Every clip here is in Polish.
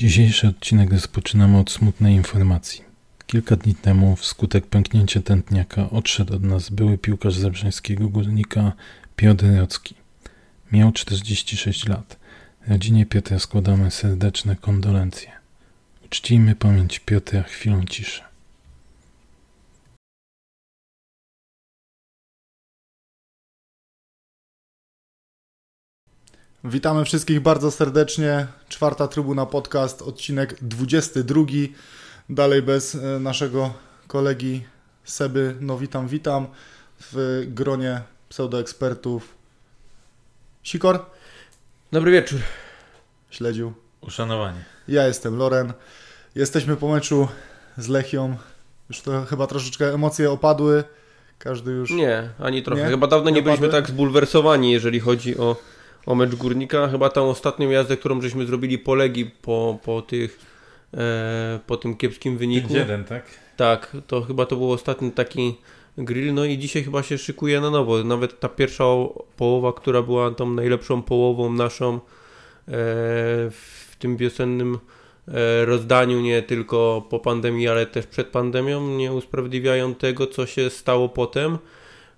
Dzisiejszy odcinek rozpoczynamy od smutnej informacji. Kilka dni temu, wskutek pęknięcia tętniaka, odszedł od nas były piłkarz zebrzeńskiego górnika Piotr Rocki. Miał 46 lat. Rodzinie Piotra składamy serdeczne kondolencje. Uczcijmy pamięć Piotra chwilą ciszy. Witamy wszystkich bardzo serdecznie. Czwarta Trybuna Podcast, odcinek 22. Dalej bez e, naszego kolegi Seby. No witam, witam w gronie pseudoekspertów. Sikor? Dobry wieczór. Śledził. Uszanowanie. Ja jestem Loren. Jesteśmy po meczu z Lechią. Już to chyba troszeczkę emocje opadły. Każdy już... Nie, ani trochę. Nie? Chyba dawno nie, Nie byliśmy tak zbulwersowani, jeżeli chodzi o, o mecz Górnika. Chyba tą ostatnią jazdę, którą żeśmy zrobili po Legii, po, po tych e, po tym kiepskim wyniku. 5-1, tak? Tak, to chyba to był ostatni taki grill. No i dzisiaj chyba się szykuje na nowo. Nawet ta pierwsza połowa, która była tą najlepszą połową naszą e, w tym wiosennym e, rozdaniu, nie tylko po pandemii, ale też przed pandemią, nie usprawiedliwiają tego, co się stało potem.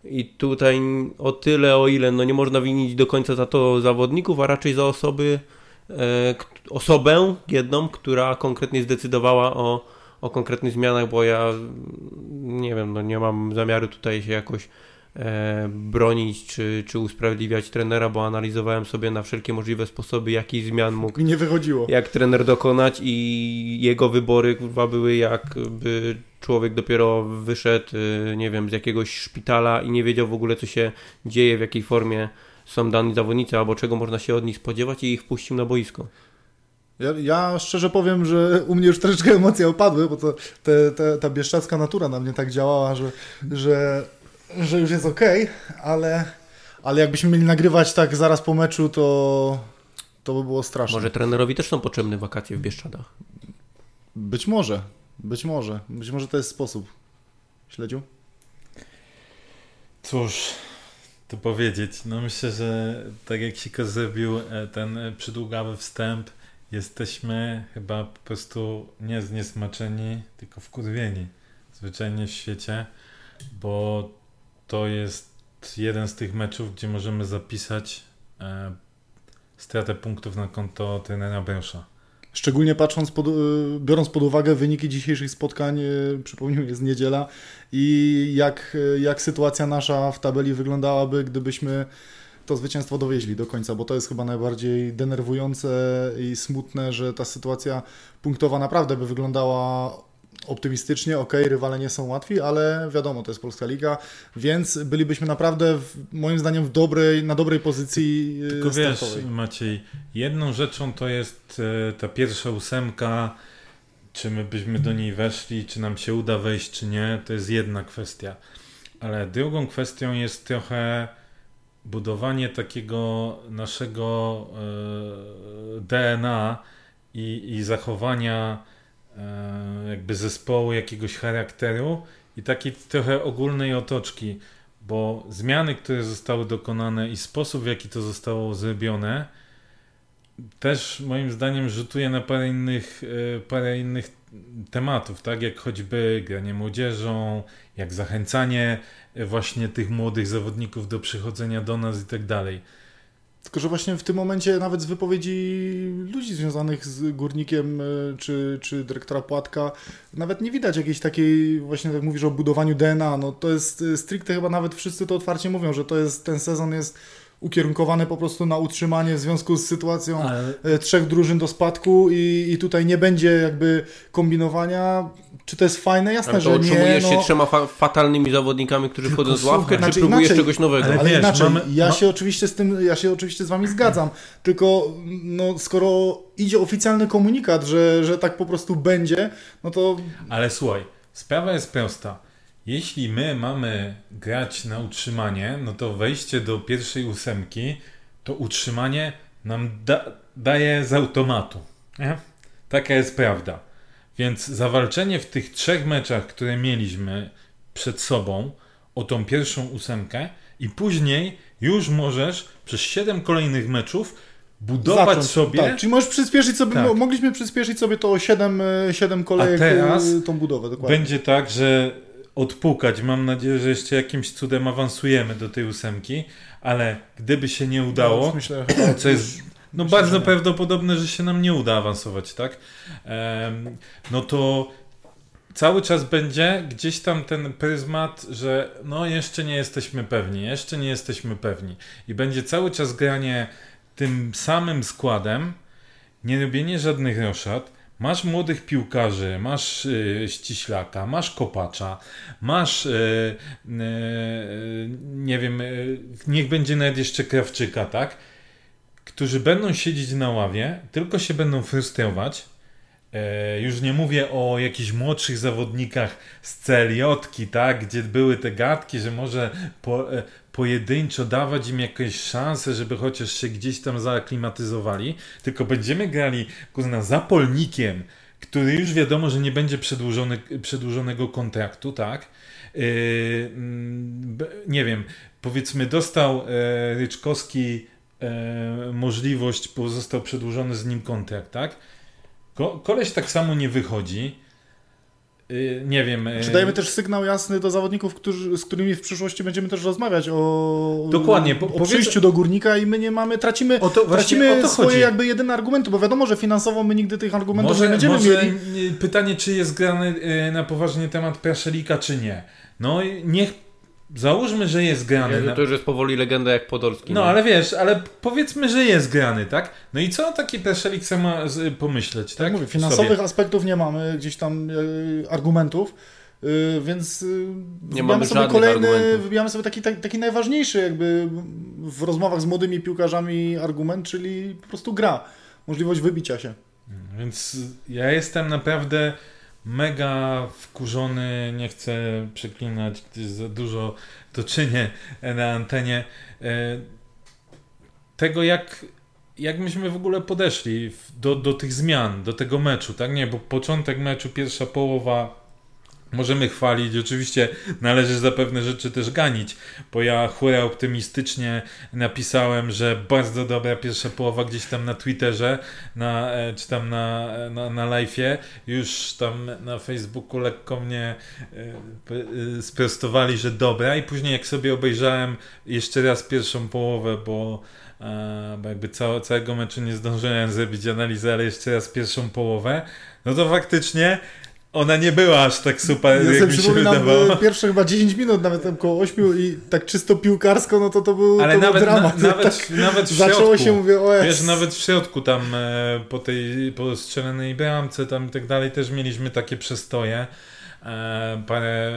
I tutaj o tyle, o ile no nie można winić do końca za to zawodników, a raczej za osoby, e, osobę jedną, która konkretnie zdecydowała o, o konkretnych zmianach, bo ja nie wiem, no nie mam zamiaru tutaj się jakoś e, bronić czy, czy usprawiedliwiać trenera, bo analizowałem sobie na wszelkie możliwe sposoby, jakich zmian mógł Nie wychodziło. jak trener dokonać i jego wybory kurwa były jakby człowiek dopiero wyszedł, y, nie wiem, z jakiegoś szpitala i nie wiedział w ogóle co się dzieje, w jakiej formie są dani zawodnicy, albo czego można się od nich spodziewać i ich wpuścił na boisko. Ja, ja szczerze powiem, że u mnie już troszeczkę emocje opadły, bo to te, te, ta bieszczacka natura na mnie tak działała, że, że, że już jest okej, ale, ale jakbyśmy mieli nagrywać tak zaraz po meczu, to, to by było straszne. Może trenerowi też są potrzebne wakacje w Bieszczadach. Być może, być może. Być może to jest sposób. Śledził? Cóż, to powiedzieć. No myślę, że tak jak Siko zrobił e, ten przydługawy wstęp, jesteśmy chyba po prostu nie zniesmaczeni, tylko wkurwieni zwyczajnie w świecie, bo to jest jeden z tych meczów, gdzie możemy zapisać e, stratę punktów na konto trenera Bręsza. Szczególnie patrząc, pod, y, biorąc pod uwagę wyniki dzisiejszych spotkań, y, przypomnijmy, jest niedziela i jak, y, jak sytuacja nasza w tabeli wyglądałaby, gdybyśmy to zwycięstwo dowieźli do końca, bo to jest chyba najbardziej denerwujące i smutne, że ta sytuacja punktowa naprawdę by wyglądała optymistycznie, ok, rywale nie są łatwi, ale wiadomo, to jest Polska Liga, więc bylibyśmy naprawdę, w, moim zdaniem, w dobrej, na dobrej pozycji y, Tylko wiesz, startowej. Maciej, jedną rzeczą to jest e, ta pierwsza ósemka, czy my byśmy do niej weszli, czy nam się uda wejść, czy nie, to jest jedna kwestia. Ale drugą kwestią jest trochę budowanie takiego naszego e, DNA i, i zachowania jakby zespołu, jakiegoś charakteru i takiej trochę ogólnej otoczki bo zmiany, które zostały dokonane i sposób, w jaki to zostało zrobione, też moim zdaniem rzutuje na parę innych, e, parę innych tematów, tak jak choćby granie młodzieżą, jak zachęcanie e, właśnie tych młodych zawodników do przychodzenia do nas i tak dalej. Tylko, że właśnie w tym momencie nawet z wypowiedzi ludzi związanych z górnikiem e, czy, czy dyrektora Płatka, nawet nie widać jakiejś takiej, właśnie tak mówisz o budowaniu DNA. No to jest e, stricte chyba nawet wszyscy to otwarcie mówią, że to jest ten sezon jest ukierunkowany po prostu na utrzymanie w związku z sytuacją Ale e, trzech drużyn do spadku i, i tutaj nie będzie jakby kombinowania. Czy to jest fajne? Jasne, Ale to że nie. utrzymujesz się No, trzema fa- fatalnymi zawodnikami, którzy Tylko wchodzą z ławkę, słuchaj, czy znaczy próbujesz inaczej, czegoś nowego? ale Ale wiesz, inaczej, mamy- ja się oczywiście z tym, ja się oczywiście z wami zgadzam, tylko no, skoro idzie oficjalny komunikat, że, że tak po prostu będzie, no to Ale słuchaj, sprawa jest prosta. Jeśli my mamy grać na utrzymanie, no to wejście do pierwszej ósemki, to utrzymanie nam da, daje z automatu. Nie? Taka jest prawda. Więc zawalczenie w tych trzech meczach, które mieliśmy przed sobą o tą pierwszą ósemkę i później już możesz przez siedem kolejnych meczów budować Zacząć, sobie. Tak, czyli możesz przyspieszyć sobie, Tak. mo- mogliśmy przyspieszyć sobie to o 7, 7 kolejek A teraz y, tą budowę, dokładnie. Będzie tak, że odpukać. Mam nadzieję, że jeszcze jakimś cudem awansujemy do tej ósemki, ale gdyby się nie No, udało, już myślę, co jest no myślę, bardzo prawdopodobne, że się nam nie uda awansować, tak? No to cały czas będzie gdzieś tam ten pryzmat, że no jeszcze nie jesteśmy pewni, jeszcze nie jesteśmy pewni. I będzie cały czas granie tym samym składem, nie robienie żadnych roszad. Masz młodych piłkarzy, masz y, ściślaka, masz kopacza, masz, y, y, nie wiem, y, niech będzie nawet jeszcze krawczyka, tak? Którzy będą siedzieć na ławie, tylko się będą frustrować. E, już nie mówię o jakichś młodszych zawodnikach z CLJ-ki, tak? Gdzie były te gadki, że może po, e, pojedynczo dawać im jakieś szanse, żeby chociaż się gdzieś tam zaaklimatyzowali. Tylko będziemy grali kurna, za polnikiem, który już wiadomo, że nie będzie przedłużony, przedłużonego kontraktu, tak? Yy, nie wiem, powiedzmy, dostał e, Ryczkowski e, możliwość, bo został przedłużony z nim kontrakt, tak? Ko, koleś tak samo nie wychodzi. Yy, nie wiem. e, Czy dajemy też sygnał jasny do zawodników, którzy, z którymi w przyszłości będziemy też rozmawiać o, Dokładnie, po- o powiedz- przyjściu do górnika i my nie mamy, tracimy, O to, tracimy o to swoje chodzi. jakby jedyne argumenty, bo wiadomo, że finansowo my nigdy tych argumentów nie Może, będziemy może mieli. y, pytanie, czy jest grany y, na poważnie temat Praszelika, czy nie. No niech, załóżmy, że jest grany. Nie, na, to już jest powoli legenda jak Podolski. no nie? ale wiesz, ale powiedzmy, że jest grany, tak? No i co taki Praszelik sam ma z, pomyśleć, tak? Tak mówię, finansowych sobie? aspektów nie mamy, gdzieś tam e, argumentów, e, więc e, wybieramy mamy sobie kolejny, argumentów. wybieramy sobie taki, taki, taki najważniejszy jakby w rozmowach z młodymi piłkarzami argument, czyli po prostu gra, możliwość wybicia się. Więc ja jestem naprawdę mega wkurzony, nie chcę przeklinać, gdyż za dużo to czynię na antenie. E, Tego jak, jak myśmy w ogóle podeszli do, do tych zmian, do tego meczu, tak? Nie, bo początek meczu, pierwsza połowa możemy chwalić, oczywiście należy za pewne rzeczy też ganić, bo ja chóra optymistycznie napisałem, że bardzo dobra pierwsza połowa gdzieś tam na Twitterze, na, e, czy tam na, na, na live'ie, już tam na Facebooku lekko mnie e, e, sprostowali, że dobra. I później jak sobie obejrzałem jeszcze raz pierwszą połowę, bo, e, bo jakby całe, całego meczu nie zdążyłem zrobić analizy, ale jeszcze raz pierwszą połowę, no to faktycznie ona nie była aż tak super, Ja jak mi się wydawało. e, pierwsze chyba 10 minut, nawet tam około 8 i tak czysto piłkarsko, no to to był, Ale to był nawet, na, dramat. nawet, tak nawet w zaczęło środku, się, mówię, o Wiesz, nawet w środku tam e, po tej po strzelanej bramce tam i tak dalej też mieliśmy takie przestoje. E, parę,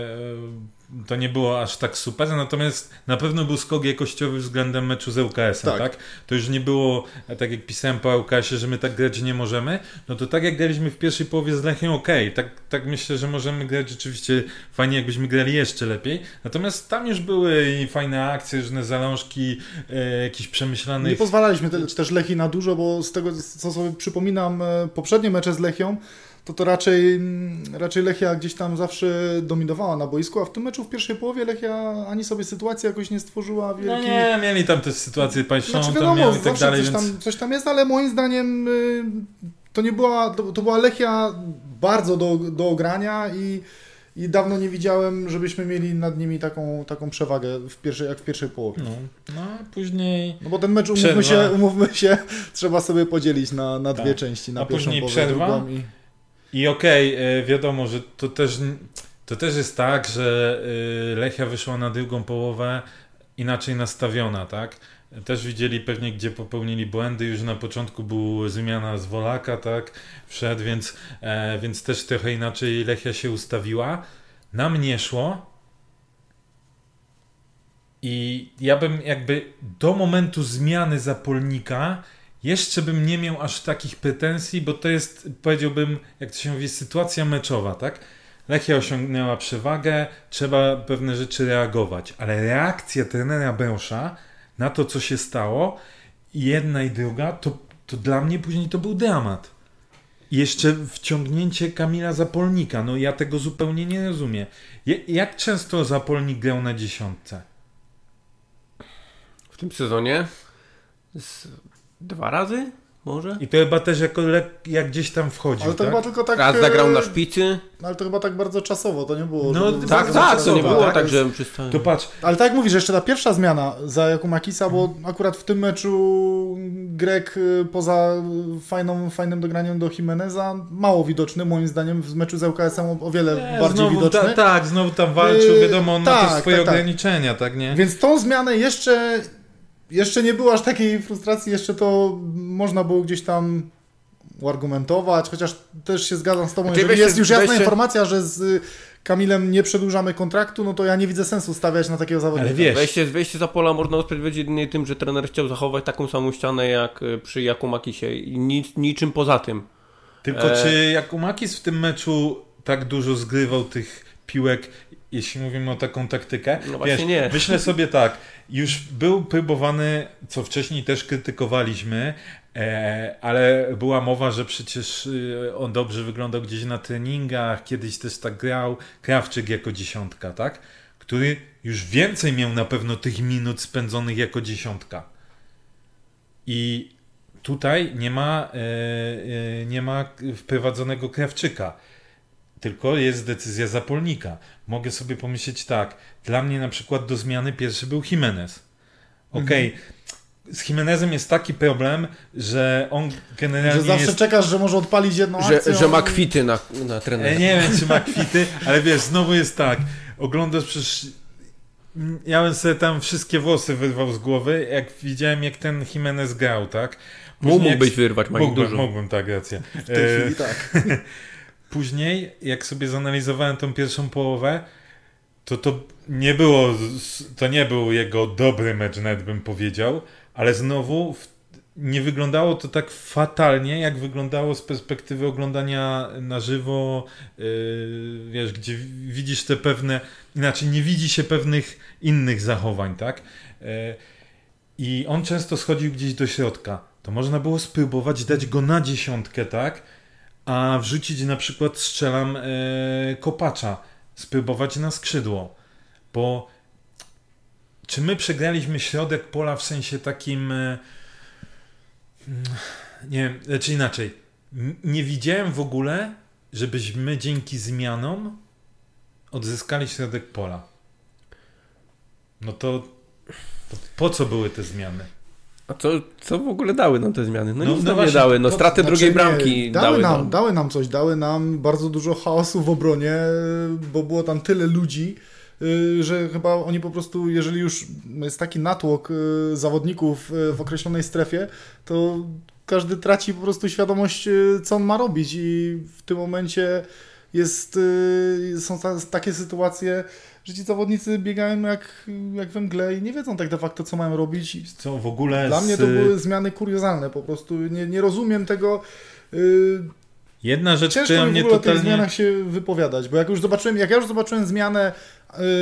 to nie było aż tak super, natomiast na pewno był skok jakościowy względem meczu z ŁKS-em, tak. Tak. To już nie było, tak jak pisałem po ŁKS-ie, że my tak grać nie możemy, no to tak jak graliśmy w pierwszej połowie z Lechem, okej, tak, tak myślę, że możemy grać rzeczywiście fajnie, jakbyśmy grali jeszcze lepiej, natomiast tam już były i fajne akcje, różne zalążki, e, jakiś przemyślany Nie pozwalaliśmy te, też Lechi na dużo, bo z tego, co sobie przypominam, e, poprzednie mecze z Lechią, to to raczej, mm, raczej Lechia gdzieś tam zawsze dominowała na boisku, a w tym meczu w pierwszej połowie Lechia ani sobie sytuacji jakoś nie stworzyła No wielkich... nie, mieli tam też sytuację państwową, Znaczy tam wiadomo, mieli i tak dalej, coś, więc... tam, coś tam jest, ale moim zdaniem y, to nie była, to, to była Lechia bardzo do, do ogrania i, i dawno nie widziałem, żebyśmy mieli nad nimi taką, taką przewagę w pierwszej, jak w pierwszej połowie. No, no później... No bo ten mecz, umówmy Przerwa. się, umówmy się, trzeba sobie podzielić na, na dwie Tak. części, na A pierwszą później połowę, drugą i... I okej, e, wiadomo, że to też, to też jest tak, że e, Lechia wyszła na drugą połowę inaczej nastawiona, tak? Też widzieli pewnie, gdzie popełnili błędy. Już na początku była zmiana z Wolaka, tak? Wszedł, więc, e, więc też trochę inaczej Lechia się ustawiła. Nam nie szło. I ja bym jakby do momentu zmiany zapolnika jeszcze bym nie miał aż takich pretensji, bo to jest, powiedziałbym, jak to się mówi, sytuacja meczowa, tak? Lechia osiągnęła przewagę, trzeba pewne rzeczy reagować, ale reakcja trenera Bełsza na to, co się stało, jedna i druga, to, to dla mnie później to był dramat. Jeszcze wciągnięcie Kamila Zapolnika, no ja tego zupełnie nie rozumiem. Ja- Jak często Zapolnik grał na dziesiątce? W tym sezonie z Dwa razy? Może? I to chyba też jako lek, jak gdzieś tam wchodził, Ale to tak? chyba tylko tak... Raz e, zagrał na szpicy. Ale to chyba tak bardzo czasowo, to nie było... No, tak, Tak, tak, to nie czasowo, było tak? tak, że przystałem. To patrz, Ale tak jak mówisz, jeszcze ta pierwsza zmiana za Jakumakisa, bo akurat w tym meczu Grek y, poza fajną, fajnym dograniem do Jimeneza mało widoczny, moim zdaniem w meczu z ŁKS-em o, o wiele nie, bardziej znowu, widoczny. ta, tak, znowu tam walczył, Yy, wiadomo, on ma tak, też swoje tak, tak. ograniczenia, tak, nie? Więc tą zmianę jeszcze, jeszcze nie było aż takiej frustracji, jeszcze to można było gdzieś tam uargumentować, chociaż też się zgadzam z Tobą, Znaczy, jeżeli weźcie- jest już jasna weźcie- informacja, że z y, Kamilem nie przedłużamy kontraktu, no to ja nie widzę sensu stawiać na takiego zawodnika. Ale wiesz, Wejście, wejście za pola można usprawiedliwić jedynie tym, że trener chciał zachować taką samą ścianę jak y, przy Jakumakisie i nic, niczym poza tym. Tylko E. czy Jakumakis w tym meczu tak dużo zgrywał tych piłek, jeśli mówimy o taką taktykę? No właśnie Wiesz, nie. Myślę sobie tak, już był próbowany, co wcześniej też krytykowaliśmy, e, ale była mowa, że przecież e, on dobrze wyglądał gdzieś na treningach, kiedyś też tak grał, Krawczyk jako dziesiątka, tak? Który już więcej miał na pewno tych minut spędzonych jako dziesiątka. I tutaj nie ma, e, e, nie ma wprowadzonego Krawczyka, tylko jest decyzja zapolnika. Mogę sobie pomyśleć tak, dla mnie na przykład do zmiany pierwszy był Jimenez. Okej, z Jimenezem jest taki problem, że on generalnie Że zawsze jest... czekasz, że może odpalić jedną Że, akcję. że ma kwity na, na Ja trenera. nie wiem, czy ma kwity, ale wiesz, znowu jest tak. Oglądasz przecież. Ja bym sobie tam wszystkie włosy wyrwał z głowy, jak widziałem, jak ten Jimenez grał, tak? Później jak- Mógłbyś wyrwać, ma ich Mógłbym, dużo. mógłbym, tak, rację. W tej E, chwili tak. Później, jak sobie zanalizowałem tą pierwszą połowę, to to nie było, to nie był jego dobry mecz, nawet bym powiedział, ale znowu nie wyglądało to tak fatalnie, jak wyglądało z perspektywy oglądania na żywo, yy, wiesz, gdzie widzisz te pewne, inaczej nie widzi się pewnych innych zachowań, tak? Yy, I on często schodził gdzieś do środka. To można było spróbować dać go na dziesiątkę, tak? A wrzucić na przykład strzelam e, kopacza, spróbować na skrzydło. Bo czy my przegraliśmy środek pola w sensie takim e, mm, nie wiem, znaczy inaczej. Nie widziałem w ogóle, żebyśmy dzięki zmianom odzyskali środek pola. No to, to po co były te zmiany? A co, co w ogóle dały nam te zmiany? No, No, nic no nam nie dały. No straty Znaczy, drugiej bramki dały, dały nam, nam. dały nam coś, dały nam bardzo dużo chaosu w obronie, bo było tam tyle ludzi, y, że chyba oni po prostu, jeżeli już jest taki natłok y, zawodników y, w określonej strefie, to każdy traci po prostu świadomość, co on ma robić i w tym momencie jest, są ta, takie sytuacje, że ci zawodnicy biegają jak, jak we mgle i nie wiedzą tak de facto, co mają robić. Co w ogóle Dla z, mnie to były zmiany kuriozalne, po prostu nie, nie rozumiem tego. y, Jedna rzecz, Ciężko która mnie ogóle o tych totalnie... zmianach się wypowiadać, bo jak już zobaczyłem, jak ja już zobaczyłem zmianę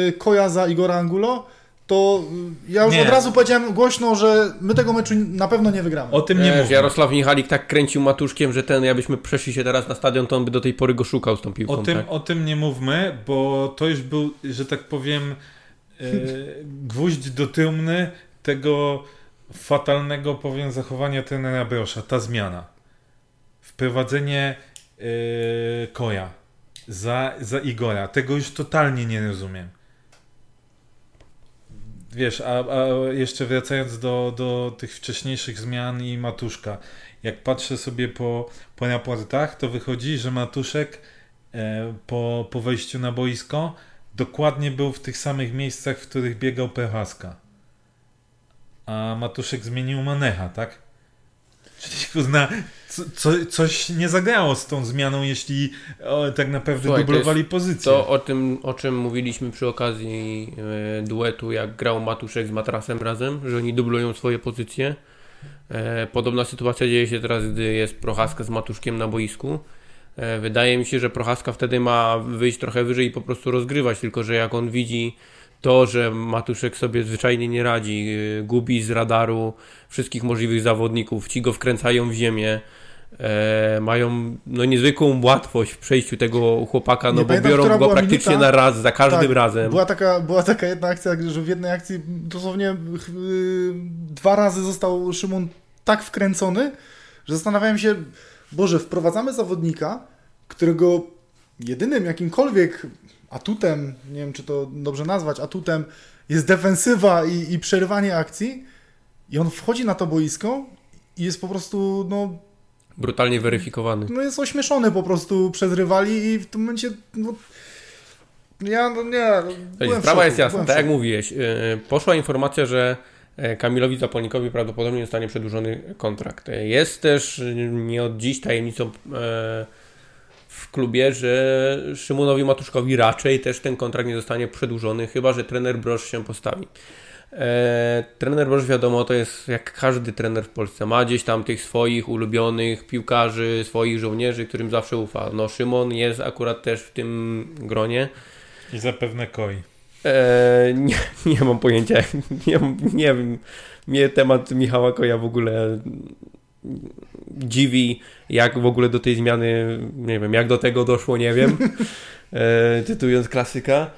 y, Koja za Igora Angulo, to ja już Nie. od razu powiedziałem głośno, że my tego meczu na pewno nie wygramy. O tym nie Wiesz, mówię. Jarosław Michalik tak kręcił matuszkiem, że ten, jakbyśmy przeszli się teraz na stadion, to on by do tej pory go szukał z tą piłką. O tym, tak? o tym nie mówmy, bo to już był, że tak powiem, e, gwóźdź do trumny tego fatalnego, powiem, zachowania trenera Brosza, ta zmiana. Wprowadzenie e, Koja za, za Igora. Tego już totalnie nie rozumiem. Wiesz, a, a jeszcze wracając do, do tych wcześniejszych zmian i Matuszka. Jak patrzę sobie po, po raportach, to wychodzi, że Matuszek e, po, po wejściu na boisko dokładnie był w tych samych miejscach, w których biegał Prochaska. A Matuszek zmienił Manecha, tak? Czyli kurna, co, co, coś nie zagrało z tą zmianą, jeśli o, tak naprawdę Słuchaj, to dublowali pozycję. To o tym, o czym mówiliśmy przy okazji e, duetu, jak grał Matuszek z Matrasem razem, że oni dublują swoje pozycje. E, podobna sytuacja dzieje się teraz, gdy jest Prochaska z Matuszkiem na boisku. E, wydaje mi się, że Prochaska wtedy ma wyjść trochę wyżej i po prostu rozgrywać, tylko że jak on widzi to, że Matuszek sobie zwyczajnie nie radzi, e, gubi z radaru wszystkich możliwych zawodników, ci go wkręcają w ziemię, e, mają no, niezwykłą łatwość w przejściu tego chłopaka, no Nie bo pamiętam, biorą go praktycznie minuta. na raz, za każdym Tak, razem. Była taka, była taka jedna akcja, że w jednej akcji dosłownie ch- y, dwa razy został Szymon tak wkręcony, że zastanawiałem się, Boże, wprowadzamy zawodnika, którego jedynym jakimkolwiek atutem, nie wiem czy to dobrze nazwać, atutem jest defensywa i, i przerywanie akcji i on wchodzi na to boisko i jest po prostu, no... Brutalnie weryfikowany. No jest ośmieszony po prostu przez rywali i w tym momencie, no... Ja, no nie... Sprawa szoku, jest jasna, tak jak mówiłeś. Yy, poszła informacja, że e, Kamilowi Zapolnikowi prawdopodobnie zostanie przedłużony kontrakt. Jest też nie od dziś tajemnicą e, w klubie, że Szymonowi Matuszkowi raczej też ten kontrakt nie zostanie przedłużony, chyba że trener Brosz się postawi. E, trener Brosz wiadomo, to jest jak każdy trener w Polsce. Ma gdzieś tam tych swoich ulubionych piłkarzy, swoich żołnierzy, którym zawsze ufa. No Szymon jest akurat też w tym gronie. I zapewne koi. E, nie, nie mam pojęcia. Nie, nie wiem. Mnie temat Michała Koja w ogóle dziwi, jak w ogóle do tej zmiany, nie wiem, jak do tego doszło, nie wiem, e, cytując klasyka.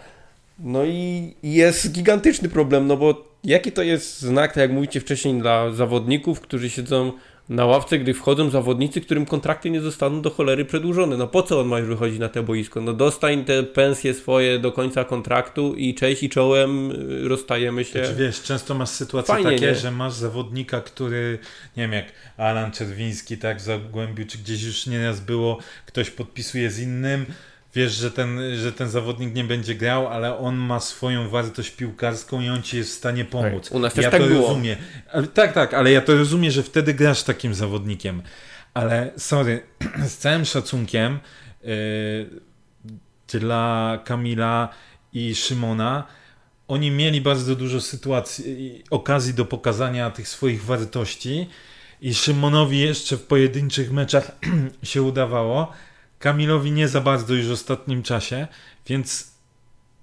No i jest gigantyczny problem, no bo jaki to jest znak, tak jak mówicie wcześniej, dla zawodników, którzy siedzą na ławce, gdy wchodzą zawodnicy, którym kontrakty nie zostaną do cholery przedłużone. No po co on ma już wychodzić na te boisko? No dostań te pensje swoje do końca kontraktu i cześć i czołem y, rozstajemy się. Znaczy, wiesz, często masz sytuacje Fajnie, takie, nie? że masz zawodnika, który, nie wiem, jak Alan Czerwiński, tak, w Zagłębiu, czy gdzieś już nieraz było, ktoś podpisuje z innym, wiesz, że ten, że ten zawodnik nie będzie grał, ale on ma swoją wartość piłkarską i on ci jest w stanie pomóc. U nas też ja tak to było. rozumiem. Tak, tak, ale ja to rozumiem, że wtedy grasz takim zawodnikiem. Ale sorry, z całym szacunkiem yy, dla Kamila i Szymona, oni mieli bardzo dużo sytuacji, okazji do pokazania tych swoich wartości i Szymonowi jeszcze w pojedynczych meczach się udawało, Kamilowi nie za bardzo już w ostatnim czasie, więc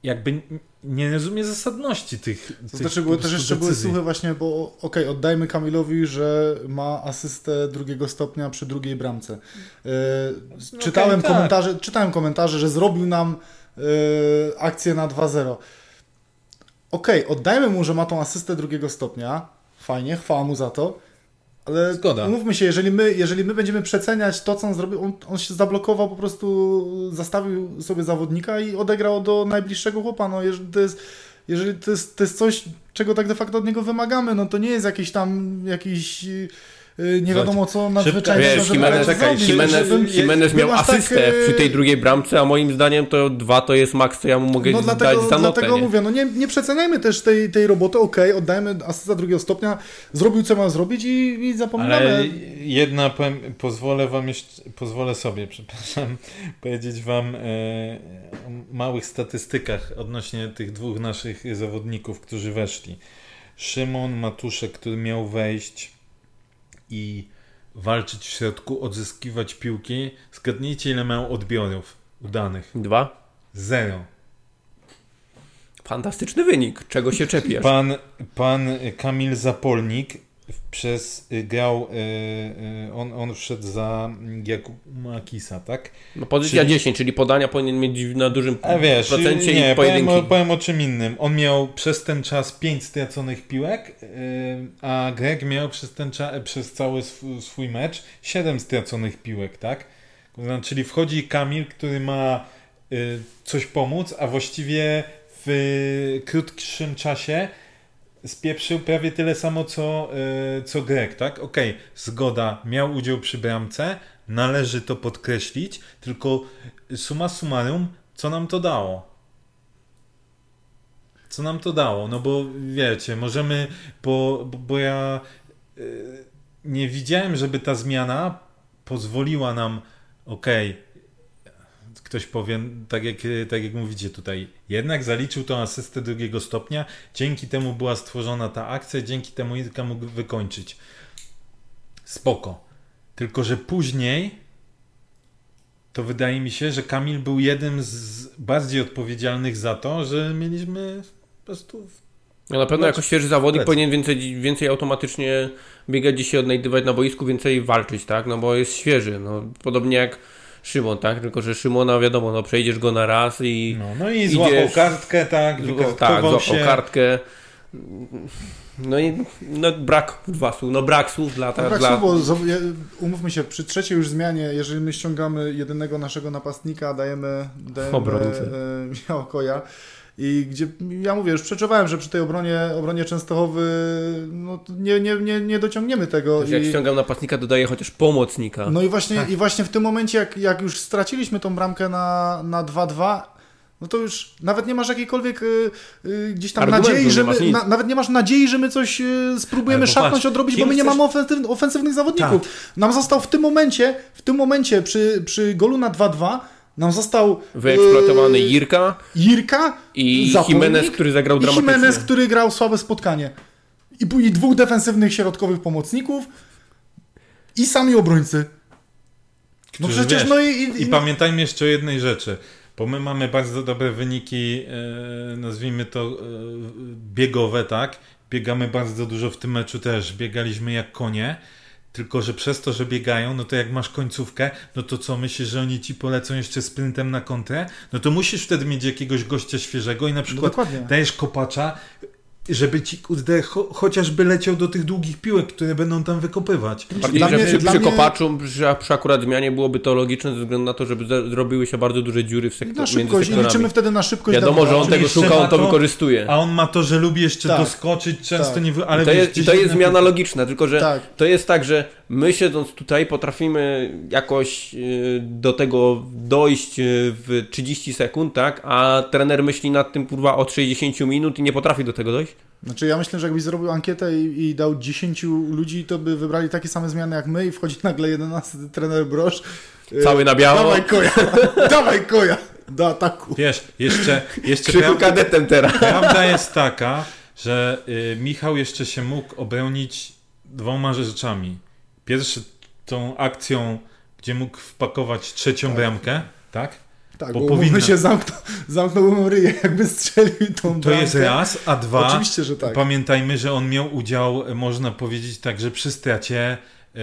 jakby nie rozumie zasadności tych. To tych znaczy, były też jeszcze były słuchy właśnie, bo okej, okay, oddajmy Kamilowi, że ma asystę drugiego stopnia przy drugiej bramce. Yy, czytałem, okay, komentarze, tak. czytałem komentarze, że zrobił nam yy, akcję na 2-0. Okej, okay, oddajmy mu, że ma tą asystę drugiego stopnia. Fajnie, chwała mu za to ale Zgoda. mówmy się, jeżeli my, jeżeli my będziemy przeceniać to, co on zrobił, on, on, się zablokował, po prostu zastawił sobie zawodnika i odegrał do najbliższego chłopa. No, jeżeli to jest, jeżeli to jest, to jest coś, czego tak de facto od niego wymagamy, no to nie jest jakiś tam jakiś nie wiadomo co nadzwyczajnego, Wiesz, Jimenez, czekaj, Jimenez, Jimenez miał asystę tak, przy tej drugiej bramce, a moim zdaniem to dwa to jest maks, co ja mu mogę no, dlatego, dać za notę. Dlatego nie? mówię, no nie, nie przeceniajmy też tej, tej roboty, okej, okay, oddajmy asysta drugiego stopnia, zrobił co ma zrobić i, i zapominamy. Ale jedna, powiem, pozwolę wam jeszcze, pozwolę sobie, przepraszam, powiedzieć wam e, o małych statystykach odnośnie tych dwóch naszych zawodników, którzy weszli. Szymon Matuszek, który miał wejść i walczyć w środku, odzyskiwać piłki. Zgadnijcie, ile miał odbiorów udanych. Dwa? Zero. Fantastyczny wynik. Czego się czepiasz? Pan, pan Kamil Zapolnik przez y, grał, y, y, on, on wszedł za Jakuma Kisa, tak? No pozycja czyli, 10, czyli podania powinien mieć na dużym a wiesz, procencie nie, i pojedynki. Powiem, powiem o czym innym. On miał przez ten czas 5 straconych piłek, a Greg miał przez ten czas, przez cały swój, swój mecz 7 straconych piłek, tak? Czyli wchodzi Kamil, który ma coś pomóc, a właściwie w krótszym czasie spieprzył prawie tyle samo co, yy, co Greg, tak? Okej, okay, zgoda, miał udział przy bramce, należy to podkreślić, tylko suma summarum, co nam to dało? Co nam to dało? No bo wiecie, możemy, bo, bo, bo ja yy, nie widziałem, żeby ta zmiana pozwoliła nam, okej, okay, ktoś powie, tak jak, tak jak mówicie tutaj, jednak zaliczył tą asystę drugiego stopnia, dzięki temu była stworzona ta akcja, dzięki temu Irka mógł wykończyć. Spoko. Tylko, że później to wydaje mi się, że Kamil był jednym z bardziej odpowiedzialnych za to, że mieliśmy po prostu no na pewno jako świeży zawodnik powinien więcej, więcej automatycznie biegać dzisiaj, odnajdywać na boisku, więcej walczyć, tak? No bo jest świeży. No, podobnie jak Szymon, tak? Tylko, że Szymona wiadomo, no przejdziesz go na raz i. No, no i złapał kartkę, tak? Tak, złapał się. kartkę. No i no brak dwa słów, no brak słów dla... No, brak dla... słów, bo umówmy się, przy trzeciej już zmianie, jeżeli my ściągamy jedynego naszego napastnika, dajemy, dajemy e, Michała Koja i gdzie, ja mówię, już przeczuwałem, że przy tej obronie, obronie Częstochowy no, nie, nie, nie, nie dociągniemy tego. Też jak i, ściągam napastnika, dodaję chociaż pomocnika. no i właśnie, Tak. i właśnie w tym momencie, jak, jak już straciliśmy tą bramkę na, na 2-2, no to już nawet nie masz jakiejkolwiek y, y, gdzieś tam Argumentu nadziei, że my, na, nawet nie masz nadziei, że my coś y, spróbujemy szarpnąć, odrobić, bo my nie chcesz- mamy ofensyw, ofensywnych zawodników. Nam został w tym momencie, w tym momencie przy, przy golu na 2-2 nam został Wyeksploatowany y, Jirka Jirka i zapomnik Jimenez, który zagrał i dramatycznie. Jimenez, który grał słabe spotkanie. I, dwóch defensywnych środkowych pomocników i sami obrońcy. No przecież wiesz, no i, i, I pamiętajmy jeszcze o jednej rzeczy, bo my mamy bardzo dobre wyniki, e, nazwijmy to e, biegowe, tak? Biegamy bardzo dużo w tym meczu też, biegaliśmy jak konie, tylko że przez to, że biegają, no to jak masz końcówkę, no to co, myślisz, że oni ci polecą jeszcze sprintem na kontrę? No to musisz wtedy mieć jakiegoś gościa świeżego i na no przykład dokładnie. dajesz kopacza, żeby ci kurde cho, chociażby leciał do tych długich piłek, które będą tam wykopywać. Bardziej, Dla że mnie- przy, dla przy mnie- kopaczu, przy, przy akurat zmianie byłoby to logiczne ze względu na to, żeby zrobiły się bardzo duże dziury w Na sektor, między szybkość i sektorami. liczymy wtedy na szybkość. Wiadomo, że on tego szuka, on to to- wykorzystuje. A on ma to, że lubi jeszcze Tak. doskoczyć, często Tak. nie... wy- Ale I to, jest, to jest na- zmiana logiczna, tylko że Tak. to jest tak, że my siedząc tutaj potrafimy jakoś y, do tego dojść y, w 30 sekund, tak? A trener myśli nad tym kurwa od 60 minut i nie potrafi do tego dojść. Znaczy ja myślę, że jakbyś zrobił ankietę i, i dał 10 ludzi, to by wybrali takie same zmiany jak my i wchodzi nagle 11 trener Brosz. Y, Cały na biało. Dawaj koja, dawaj koja do ataku. Wiesz, jeszcze, jeszcze Krzychu prawda, kadetem teraz. prawda jest taka, że y, Michał jeszcze się mógł obronić dwoma rzeczami. Pierwszy tą akcją, gdzie mógł wpakować trzecią Tak. bramkę, tak? Tak, Bo bo, powinna- się zamknął, zamknął ryję, jakby strzelił tą To bramkę. jest raz, a dwa... Oczywiście, że tak. Pamiętajmy, że on miał udział, e, można powiedzieć tak, że przy stracie e,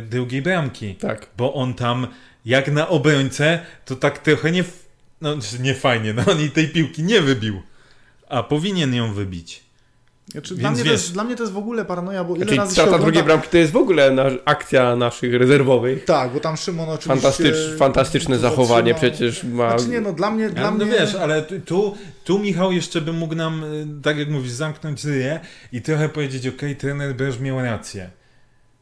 drugiej bramki. Tak. Bo on tam, jak na obrońcę, to tak trochę nie, no, nie fajnie, no on i tej piłki nie wybił. A powinien ją wybić. Znaczy, dla, mnie to wiesz- jest, dla mnie to jest w ogóle paranoja, bo ile Czyli razy się strata ogląda... drugiej bramki to jest w ogóle na, akcja naszych rezerwowych. Tak, bo tam Szymon oczywiście... Fantastycz, fantastyczne to zachowanie przecież ma. Znaczy nie, no dla mnie... Dla Ale, no mnie... wiesz, ale tu- tu, Michał jeszcze by mógł nam, y, tak jak mówisz, zamknąć ryję i trochę powiedzieć, okej, trener Broż miał rację.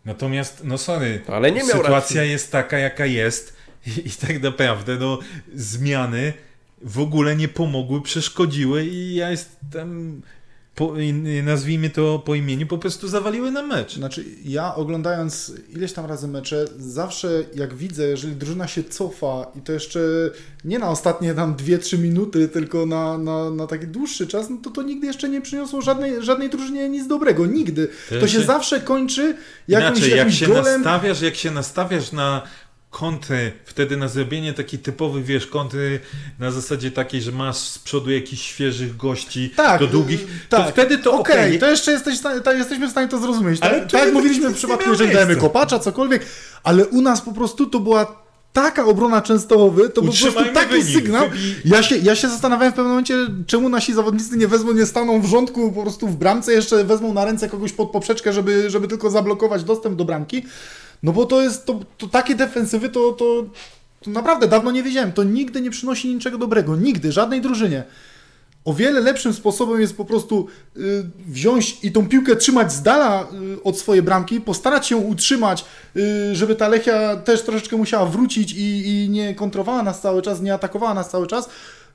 Natomiast, no sorry, Ale nie miał sytuacja racji. jest taka, jaka jest i, i tak naprawdę, no, zmiany w ogóle nie pomogły, przeszkodziły i ja jestem, po, nazwijmy to po imieniu, po prostu zawaliły na mecz. Znaczy, ja oglądając ileś tam razy mecze, zawsze jak widzę, jeżeli drużyna się cofa i to jeszcze nie na ostatnie tam 2-3 minuty, tylko na, na, na taki dłuższy czas, no to to nigdy jeszcze nie przyniosło żadnej, żadnej drużynie nic dobrego. Nigdy. To, To się się- zawsze kończy jakimś, Inaczej, jak jakimś się golem. nastawiasz, jak się nastawiasz na kontry, wtedy na zrobienie takiej typowej, wiesz, kontry na zasadzie takiej, że masz z przodu jakichś świeżych gości Tak, do długich, y, to tak. wtedy to Okej, okej. to jeszcze jesteś, tak, jesteśmy w stanie to zrozumieć. Ale tak, tu tak nie- mówiliśmy w przypadku, jeżeli dajemy kopacza, cokolwiek, ale u nas po prostu to była taka obrona Częstochowy, to był po prostu taki wynik, sygnał. wybij- Ja się, ja się zastanawiałem w pewnym momencie, czemu nasi zawodnicy nie wezmą, nie staną w rządku po prostu w bramce, jeszcze wezmą na ręce kogoś pod poprzeczkę, żeby, żeby tylko zablokować dostęp do bramki. No bo to jest, to, to takie defensywy, to, to, to naprawdę dawno nie wiedziałem. To nigdy nie przynosi niczego dobrego. Nigdy, żadnej drużynie. O wiele lepszym sposobem jest po prostu y, wziąć i tą piłkę trzymać z dala y, od swojej bramki, postarać się utrzymać, y, żeby ta Lechia też troszeczkę musiała wrócić i, i nie kontrowała nas cały czas, nie atakowała nas cały czas.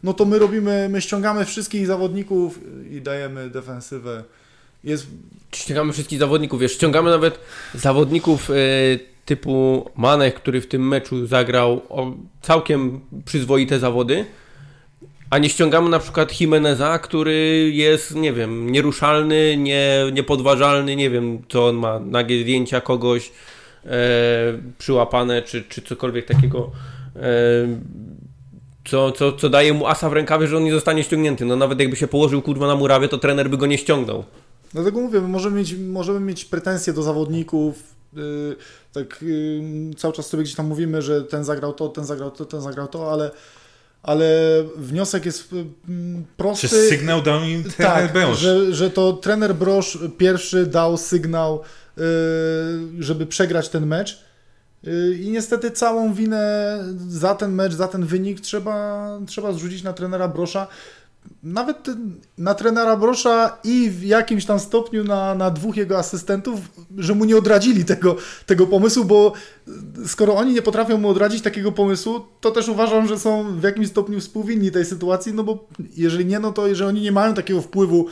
No to my robimy, my ściągamy wszystkich zawodników i dajemy defensywę. Jest Ściągamy wszystkich zawodników, wiesz, ściągamy nawet zawodników y, typu Manek, który w tym meczu zagrał o, całkiem przyzwoite zawody, a nie ściągamy na przykład Jimeneza, który jest, nie wiem, nieruszalny, nie, niepodważalny, nie wiem, co on ma, nagie zdjęcia kogoś e, przyłapane, czy, czy cokolwiek takiego, e, co, co, co daje mu asa w rękawie, że on nie zostanie ściągnięty. No nawet jakby się położył kurwa na murawie, to trener by go nie ściągnął. Dlatego mówię, my możemy mieć, możemy mieć pretensje do zawodników. Yy, tak yy, cały czas sobie gdzieś tam mówimy, że ten zagrał to, ten zagrał to, ten zagrał to, ale, ale wniosek jest mm, prosty. Czy sygnał dał im trener tak, Brosz? Że, że to trener Brosz pierwszy dał sygnał, yy, żeby przegrać ten mecz. Yy, I niestety całą winę za ten mecz, za ten wynik trzeba, trzeba zrzucić na trenera Brosza. Nawet na trenera Brosza i w jakimś tam stopniu na, na dwóch jego asystentów, że mu nie odradzili tego, tego pomysłu, bo skoro oni nie potrafią mu odradzić takiego pomysłu, to też uważam, że są w jakimś stopniu współwinni tej sytuacji, no bo jeżeli nie, no to jeżeli oni nie mają takiego wpływu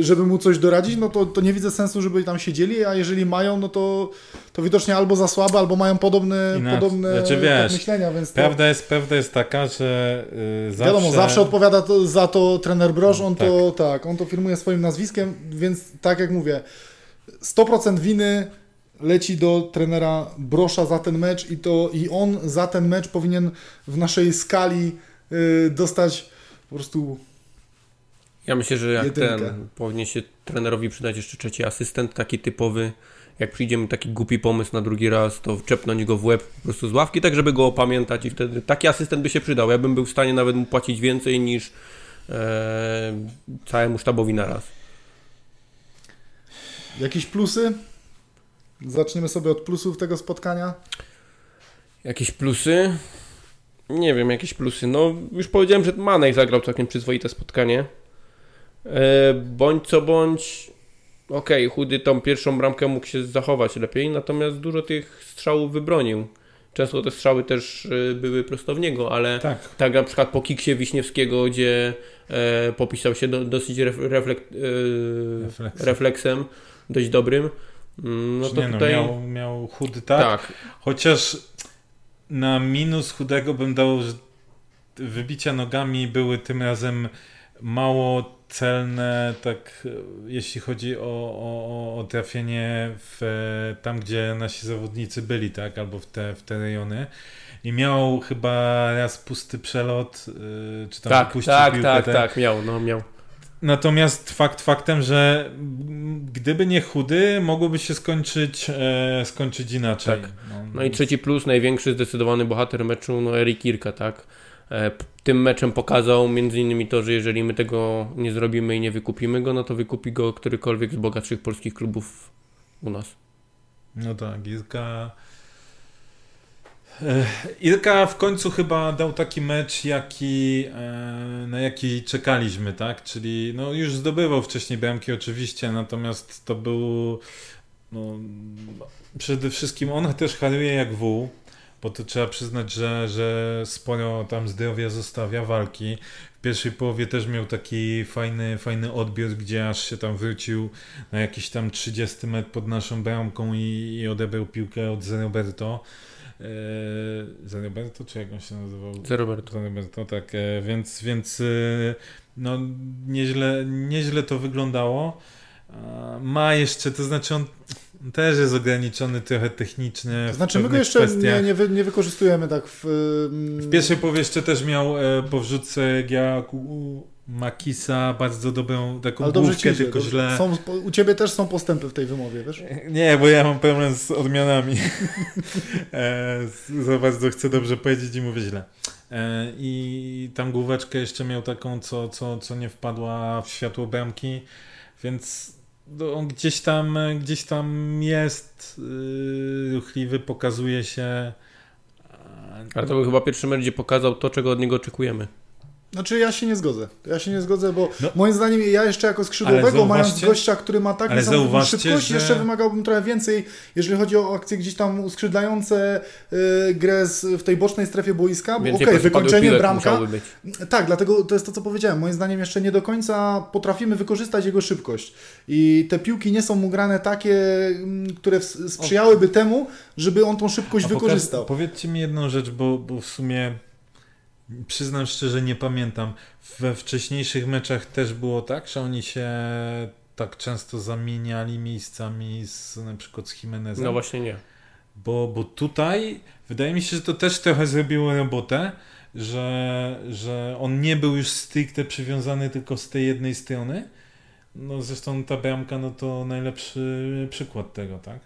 żeby mu coś doradzić, no to, to nie widzę sensu, żeby tam siedzieli, a jeżeli mają, no to, to widocznie albo za słabe, albo mają podobne, podobne Znaczy, wiesz, myślenia, więc to, Prawda jest, prawda jest taka, że yy, zawsze... wiadomo, zawsze odpowiada to, za to trener Broż, on to tak, on to firmuje swoim nazwiskiem, więc tak jak mówię, 100% winy leci do trenera Brosza za ten mecz i to i on za ten mecz powinien w naszej skali yy, dostać po prostu Ja myślę, że jak Jedynkę. ten powinien się trenerowi przydać jeszcze trzeci asystent, taki typowy. Jak przyjdzie mi taki głupi pomysł na drugi raz, to czepnąć go w łeb po prostu z ławki, tak żeby go opamiętać i wtedy taki asystent by się przydał. Ja bym był w stanie nawet mu płacić więcej niż e, całemu sztabowi naraz. Jakieś plusy? Zaczniemy sobie od plusów tego spotkania. Jakieś plusy? Nie wiem, jakieś plusy. No, już powiedziałem, że Manej zagrał całkiem przyzwoite spotkanie. E, bądź co bądź, okej, chudy tą pierwszą bramkę mógł się zachować lepiej, natomiast dużo tych strzałów wybronił. Często te strzały też e, były prosto w niego, ale Tak. tak na przykład po kiksie Wiśniewskiego, gdzie e, popisał się do, dosyć ref, reflek, e, Refleksem. refleksem, dość dobrym. Mm, No to nie, no, tutaj... miał, miał chudy tak, tak, chociaż na minus chudego bym dał, że wybicia nogami były tym razem mało celne, tak e, jeśli chodzi o, o, o trafienie w, e, tam, gdzie nasi zawodnicy byli, tak, albo w te, w te rejony. I miał chyba raz pusty przelot, e, czy tam tak, wypuścił tak, piłkę, tak, tak. tak, miał, no miał. Natomiast fakt faktem, że gdyby nie chudy, mogłoby się skończyć, e, skończyć inaczej. Tak. No i trzeci plus, największy zdecydowany bohater meczu, no Erik Kirka, tak? E, Tym meczem pokazał między innymi to, że jeżeli my tego nie zrobimy i nie wykupimy go, no to wykupi go którykolwiek z bogatszych polskich klubów u nas. No tak, Irka. E, Irka w końcu chyba dał taki mecz, jaki, e, na jaki czekaliśmy, tak? Czyli no już zdobywał wcześniej bramki oczywiście, natomiast to był no, przede wszystkim on też haruje jak wół, bo to trzeba przyznać, że, że sporo tam zdrowia zostawia walki. W pierwszej połowie też miał taki fajny, fajny odbiór, gdzie aż się tam wrócił na jakiś tam 30 metr pod naszą bramką i, i odebrał piłkę od Zeroberto. Eee, Zeroberto, czy jak on się nazywał? Za Roberto. Zeroberto, tak, e, więc, więc e, no, nieźle, nieźle to wyglądało. Ma jeszcze, to znaczy on też jest ograniczony trochę technicznie. To znaczy my go jeszcze kwestiach. nie, nie, wy, nie wykorzystujemy tak w... W pierwszej połowie jeszcze też miał e, po wrzutce Giaku Makisa bardzo dobrą taką Ale główkę, ci idzie. tylko Dobrze. źle. Są, u Ciebie też są postępy w tej wymowie, wiesz? Nie, bo ja mam problem z odmianami. e, za bardzo chcę dobrze powiedzieć i mówię źle. E, I tam główeczkę jeszcze miał taką, co, co, co nie wpadła w światło bramki, więc on gdzieś tam, gdzieś tam jest yy, ruchliwy, pokazuje się. Ale to był chyba pierwszy mecz, gdzie pokazał to, czego od niego oczekujemy. Znaczy ja się nie zgodzę. Ja się nie zgodzę, bo No. moim zdaniem ja jeszcze jako skrzydłowego, mając gościa, który ma tak ale niesamowitą szybkość, że- jeszcze wymagałbym trochę więcej, jeżeli chodzi o akcje gdzieś tam uskrzydlające y, grę z, w tej bocznej strefie boiska, bo okej, okay, wykończenie bramka, tak, dlatego to jest to, co powiedziałem. Moim zdaniem jeszcze nie do końca potrafimy wykorzystać jego szybkość. I te piłki nie są mu grane takie, mm, które sprzyjałyby temu, żeby on tą szybkość A wykorzystał. Pokaż, powiedzcie mi jedną rzecz, bo, bo w sumie przyznam szczerze, nie pamiętam. We wcześniejszych meczach też było tak, że oni się tak często zamieniali miejscami z, na przykład z Jimenezem. No właśnie nie. Bo, bo tutaj wydaje mi się, że to też trochę zrobiło robotę, że, że on nie był już stricte przywiązany tylko z tej jednej strony. No zresztą ta bramka no to najlepszy przykład tego, tak?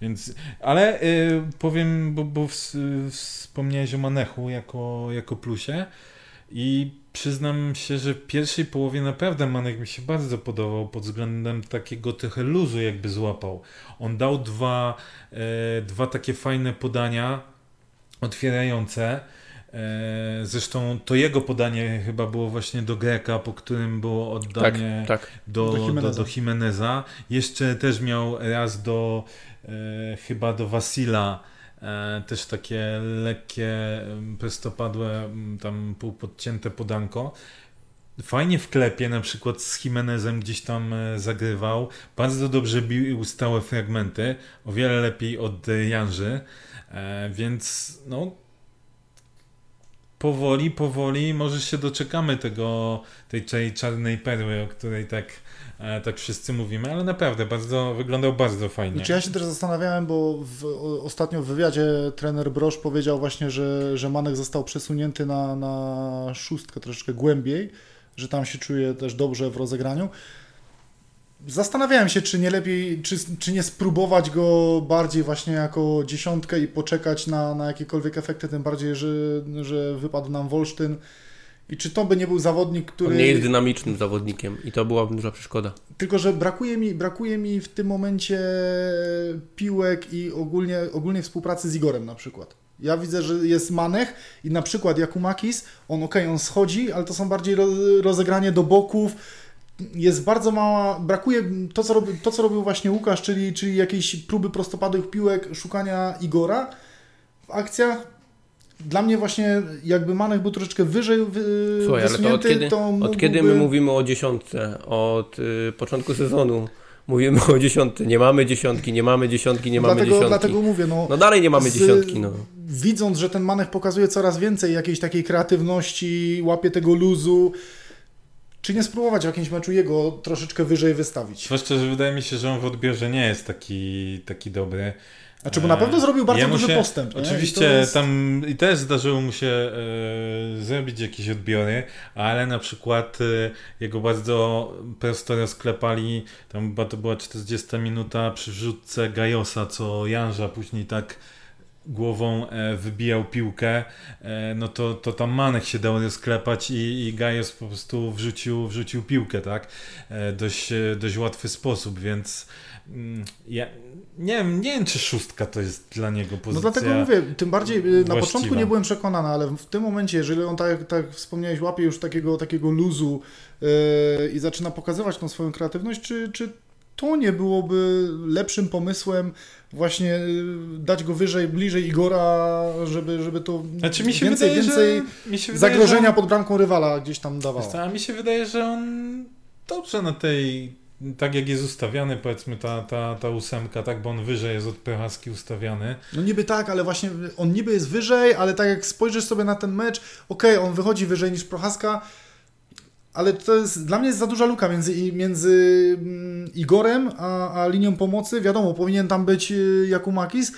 Więc, ale y, powiem, bo, bo w, wspomniałeś o Manechu jako, jako plusie i przyznam się, że w pierwszej połowie naprawdę Manek mi się bardzo podobał pod względem takiego trochę luzu jakby złapał. On dał dwa, e, dwa takie fajne podania otwierające. E, zresztą to jego podanie chyba było właśnie do Greka, po którym było oddanie tak, tak. Do, do, Jimeneza. do, do Jimeneza. Jeszcze też miał raz do chyba do Wasila E, też takie lekkie, prostopadłe, tam półpodcięte podanko. Fajnie w klepie, na przykład z Jimenezem gdzieś tam e, zagrywał. Bardzo dobrze bił stałe fragmenty. O wiele lepiej od Janży. E, więc no, powoli, powoli może się doczekamy tego, tej, czarnej perły, o której tak E, tak wszyscy mówimy, ale naprawdę bardzo, wyglądał bardzo fajnie. Znaczy ja się też zastanawiałem, bo w, ostatnio w wywiadzie trener Brosz powiedział właśnie, że, że Manek został przesunięty na, na szóstkę troszeczkę głębiej, że tam się czuje też dobrze w rozegraniu. Zastanawiałem się, czy nie lepiej, czy, czy nie spróbować go bardziej właśnie jako dziesiątkę i poczekać na, na jakiekolwiek efekty, tym bardziej, że, że wypadł nam Wolsztyn i czy to by nie był zawodnik, który... On nie jest dynamicznym zawodnikiem i to byłaby duża przeszkoda. Tylko, że brakuje mi, brakuje mi w tym momencie piłek i ogólnie, ogólnie współpracy z Igorem na przykład. Ja widzę, że jest Manech i na przykład Jakumakis, on ok, on schodzi, ale to są bardziej rozegranie do boków, jest bardzo mała, brakuje to co, robi, to, co robił właśnie Łukasz, czyli, czyli jakieś próby prostopadłych piłek, szukania Igora w akcjach dla mnie właśnie jakby Manek był troszeczkę wyżej wy, Słuchaj, ale to od kiedy, to mógłby... od kiedy my mówimy o dziesiątce? Od y, początku sezonu mówimy o dziesiątce. Nie mamy dziesiątki, nie mamy dziesiątki, nie mamy dlatego, dziesiątki. Dlatego mówię, no, no dalej nie mamy z, dziesiątki. No. Widząc, że ten Manek pokazuje coraz więcej jakiejś takiej kreatywności, łapie tego luzu, czy nie spróbować w jakimś meczu jego troszeczkę wyżej wystawić? Zwłaszcza, że wydaje mi się, że on w odbiorze nie jest taki, taki dobry. Znaczy, bo na pewno zrobił bardzo duży się, postęp. Nie? Oczywiście I jest... tam i też zdarzyło mu się e, zrobić jakieś odbiory, ale na przykład e, jego bardzo prosto rozklepali, tam chyba to była 40 minuta przy wrzutce Gajosa, co Janża później tak głową e, wybijał piłkę, e, no to, to tam Manek się dał rozklepać i, i Gajos po prostu wrzucił, wrzucił piłkę, tak? E, dość, dość łatwy sposób, więc ja nie wiem, nie wiem, czy szóstka to jest dla niego pozycja. No dlatego mówię, tym bardziej właściwa. na początku nie byłem przekonany, ale w tym momencie, jeżeli on tak, tak wspomniałeś, łapie już takiego, takiego luzu yy, i zaczyna pokazywać tą swoją kreatywność, czy, czy to nie byłoby lepszym pomysłem właśnie y, dać go wyżej, bliżej Igora, żeby, żeby to znaczy, mi się więcej, wydaje, więcej mi się wydaje, zagrożenia on... pod bramką rywala gdzieś tam dawało. A mi się wydaje, że on dobrze na tej tak jak jest ustawiany, powiedzmy, ta, ta, ta ósemka, tak, bo on wyżej jest od Prochaski ustawiany. No niby tak, ale właśnie on niby jest wyżej, ale tak jak spojrzysz sobie na ten mecz, okej, okay, on wychodzi wyżej niż Prochaska, ale to jest, dla mnie jest za duża luka między, między mm, Igorem a, a linią pomocy. Wiadomo, powinien tam być y, Jakumakis,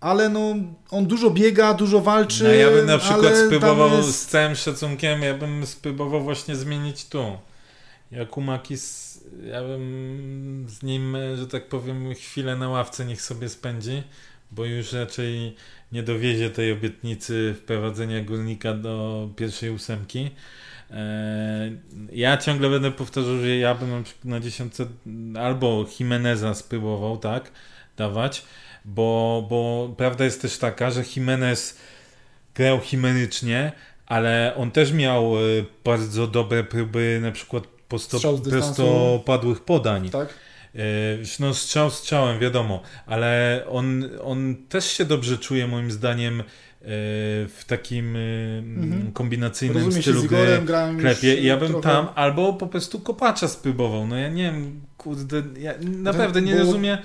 ale no, on dużo biega, dużo walczy. No ja bym na przykład spróbował jest... z całym szacunkiem, ja bym spróbował właśnie zmienić tu. Jakumakis, ja bym z nim, że tak powiem, chwilę na ławce niech sobie spędzi, bo już raczej nie dowiezie tej obietnicy wprowadzenia górnika do pierwszej ósemki. E, ja ciągle będę powtarzał, że ja bym na dziesiątce albo Jimeneza spróbował, tak, dawać, bo, bo prawda jest też taka, że Jimenez grał chimerycznie, ale on też miał e, bardzo dobre próby na przykład prostopadłych podań. Tak? E, no strzał strzałem, wiadomo, ale on, on też się dobrze czuje moim zdaniem w takim mhm. kombinacyjnym Rozumie stylu gry klepie. Ja bym trochę... tam albo po prostu kopacza spróbował. No ja nie wiem, kurde, ja naprawdę nie Bo... rozumiem.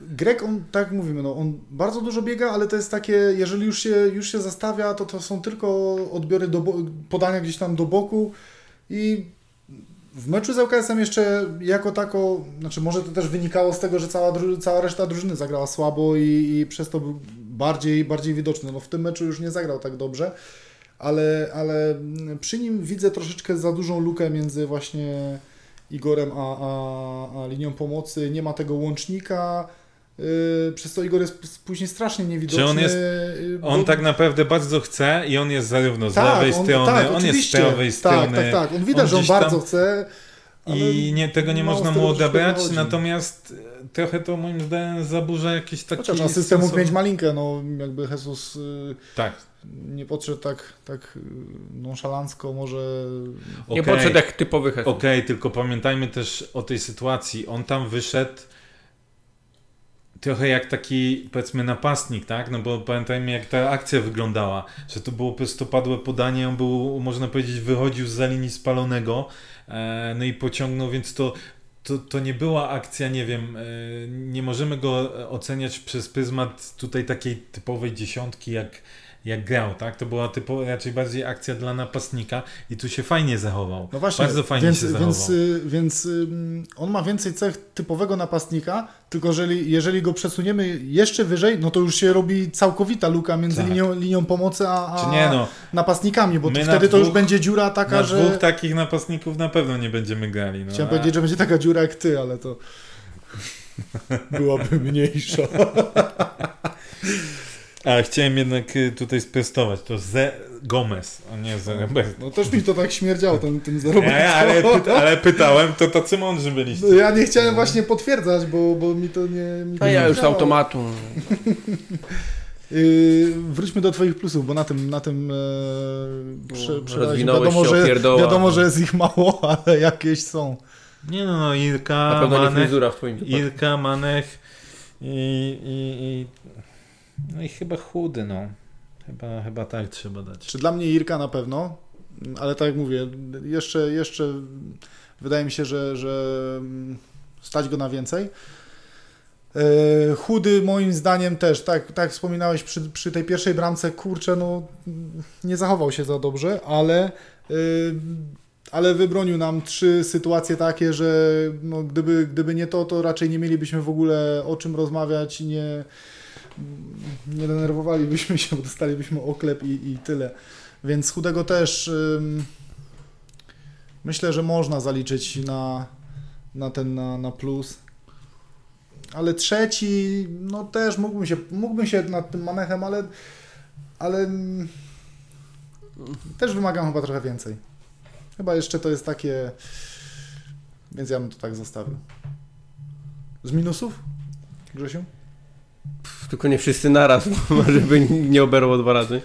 Grek, on, tak mówimy, no, on bardzo dużo biega, ale to jest takie, jeżeli już się, już się zastawia, to to są tylko odbiory do podania gdzieś tam do boku i w meczu z LKS-em jeszcze jako tako, znaczy może to też wynikało z tego, że cała, cała reszta drużyny zagrała słabo i, i przez to był bardziej, bardziej widoczny. No w tym meczu już nie zagrał tak dobrze, ale, ale przy nim widzę troszeczkę za dużą lukę między właśnie Igorem a, a, a linią pomocy. Nie ma tego łącznika. Yy, przez to Igor jest później strasznie niewidoczny. Czy on jest, yy, on bo- tak naprawdę bardzo chce i on jest zarówno z Tak, lewej on- strony, tak, on jest z oczywiście. prawej Tak, strony. tak, tak. On widać, on że on gdzieś tam- bardzo chce. I nie, tego nie można mu odebrać, natomiast e, trochę to moim zdaniem zaburza jakiś taki... Chociaż na system mógł mieć malinkę, no jakby Jesus yy, Tak. nie podszedł tak, tak yy, nonszalancko, może... Nie Okej. podszedł jak typowy Jesus. Okej, tylko pamiętajmy też o tej sytuacji. On tam wyszedł trochę jak taki, powiedzmy, napastnik, tak? No bo pamiętajmy, jak ta akcja wyglądała, że to było prostopadłe podanie, on był, można powiedzieć, wychodził z linii spalonego, e, no i pociągnął, więc to, to, to nie była akcja, nie wiem, e, nie możemy go oceniać przez pryzmat tutaj takiej typowej dziesiątki, jak jak grał, tak? To była typo, raczej bardziej akcja dla napastnika i tu się fajnie zachował. No właśnie, Bardzo fajnie więc, się zachował. więc, y, więc ym, on ma więcej cech typowego napastnika, tylko jeżeli, jeżeli go przesuniemy jeszcze wyżej, no to już się robi całkowita luka między Tak. linią, linią pomocy a, a nie no, napastnikami, bo to na wtedy to już dwóch- będzie dziura taka, na że... dwóch takich napastników na pewno nie będziemy grali. No, Chciałem a- powiedzieć, że będzie taka dziura jak ty, ale to byłaby mniejsza. Ale chciałem jednak y, tutaj sprostować. To Ze Gomez, a nie Ze Roberto. No też mi to tak śmierdziało, ten, tym Nie, ale, pyta, ale pytałem, to tacy mądrzy byliście. No ja nie chciałem właśnie potwierdzać, bo, bo mi to nie... Mi to A ja nie już z automatu. Yy, wróćmy do Twoich plusów, bo na tym, na tym e, prze, No, wiadomo, się że, opierdoła. wiadomo, że jest ich mało, ale jakieś są. Nie no, no Irka, Na pewno nie Manech. Irka, Manech i, i, i, no i chyba chudy, no. Chyba, chyba tak trzeba dać. Czy dla mnie Irka na pewno, ale tak jak mówię, jeszcze, jeszcze wydaje mi się, że, że mm, stać go na więcej. E, Chudy moim zdaniem też, tak, tak wspominałeś przy, przy tej pierwszej bramce, kurczę, no nie zachował się za dobrze, ale, e, ale wybronił nam trzy sytuacje takie, że no, gdyby, gdyby nie to, to raczej nie mielibyśmy w ogóle o czym rozmawiać, nie, nie denerwowalibyśmy się, bo dostalibyśmy oklep i, i tyle. Więc chudego też myślę, że można zaliczyć na, na ten na, na plus. Ale trzeci, no też mógłbym się, mógłbym się nad tym manechem, ale, ale też wymagam chyba trochę więcej. Chyba jeszcze to jest takie, więc ja bym to tak zostawił. Z minusów, Grzesiu? Tylko nie wszyscy naraz, żeby nie oberło dwa razy. E,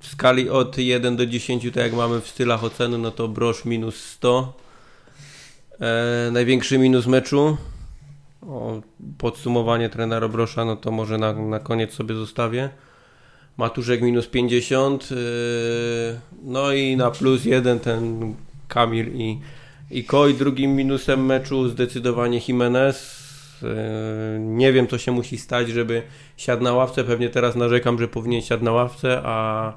w skali od 1 do 10, tak jak mamy w stylach oceny, no to Brosz minus 100. E, największy minus meczu. O, podsumowanie trenera Brosza, no to może na, na koniec sobie zostawię. Matuszek minus 50. e, no i na plus 1 ten Kamil i, i Koi. Drugim minusem meczu zdecydowanie Jimenez. Nie wiem, co się musi stać, żeby siadł na ławce. Pewnie teraz narzekam, że powinien siadł na ławce, a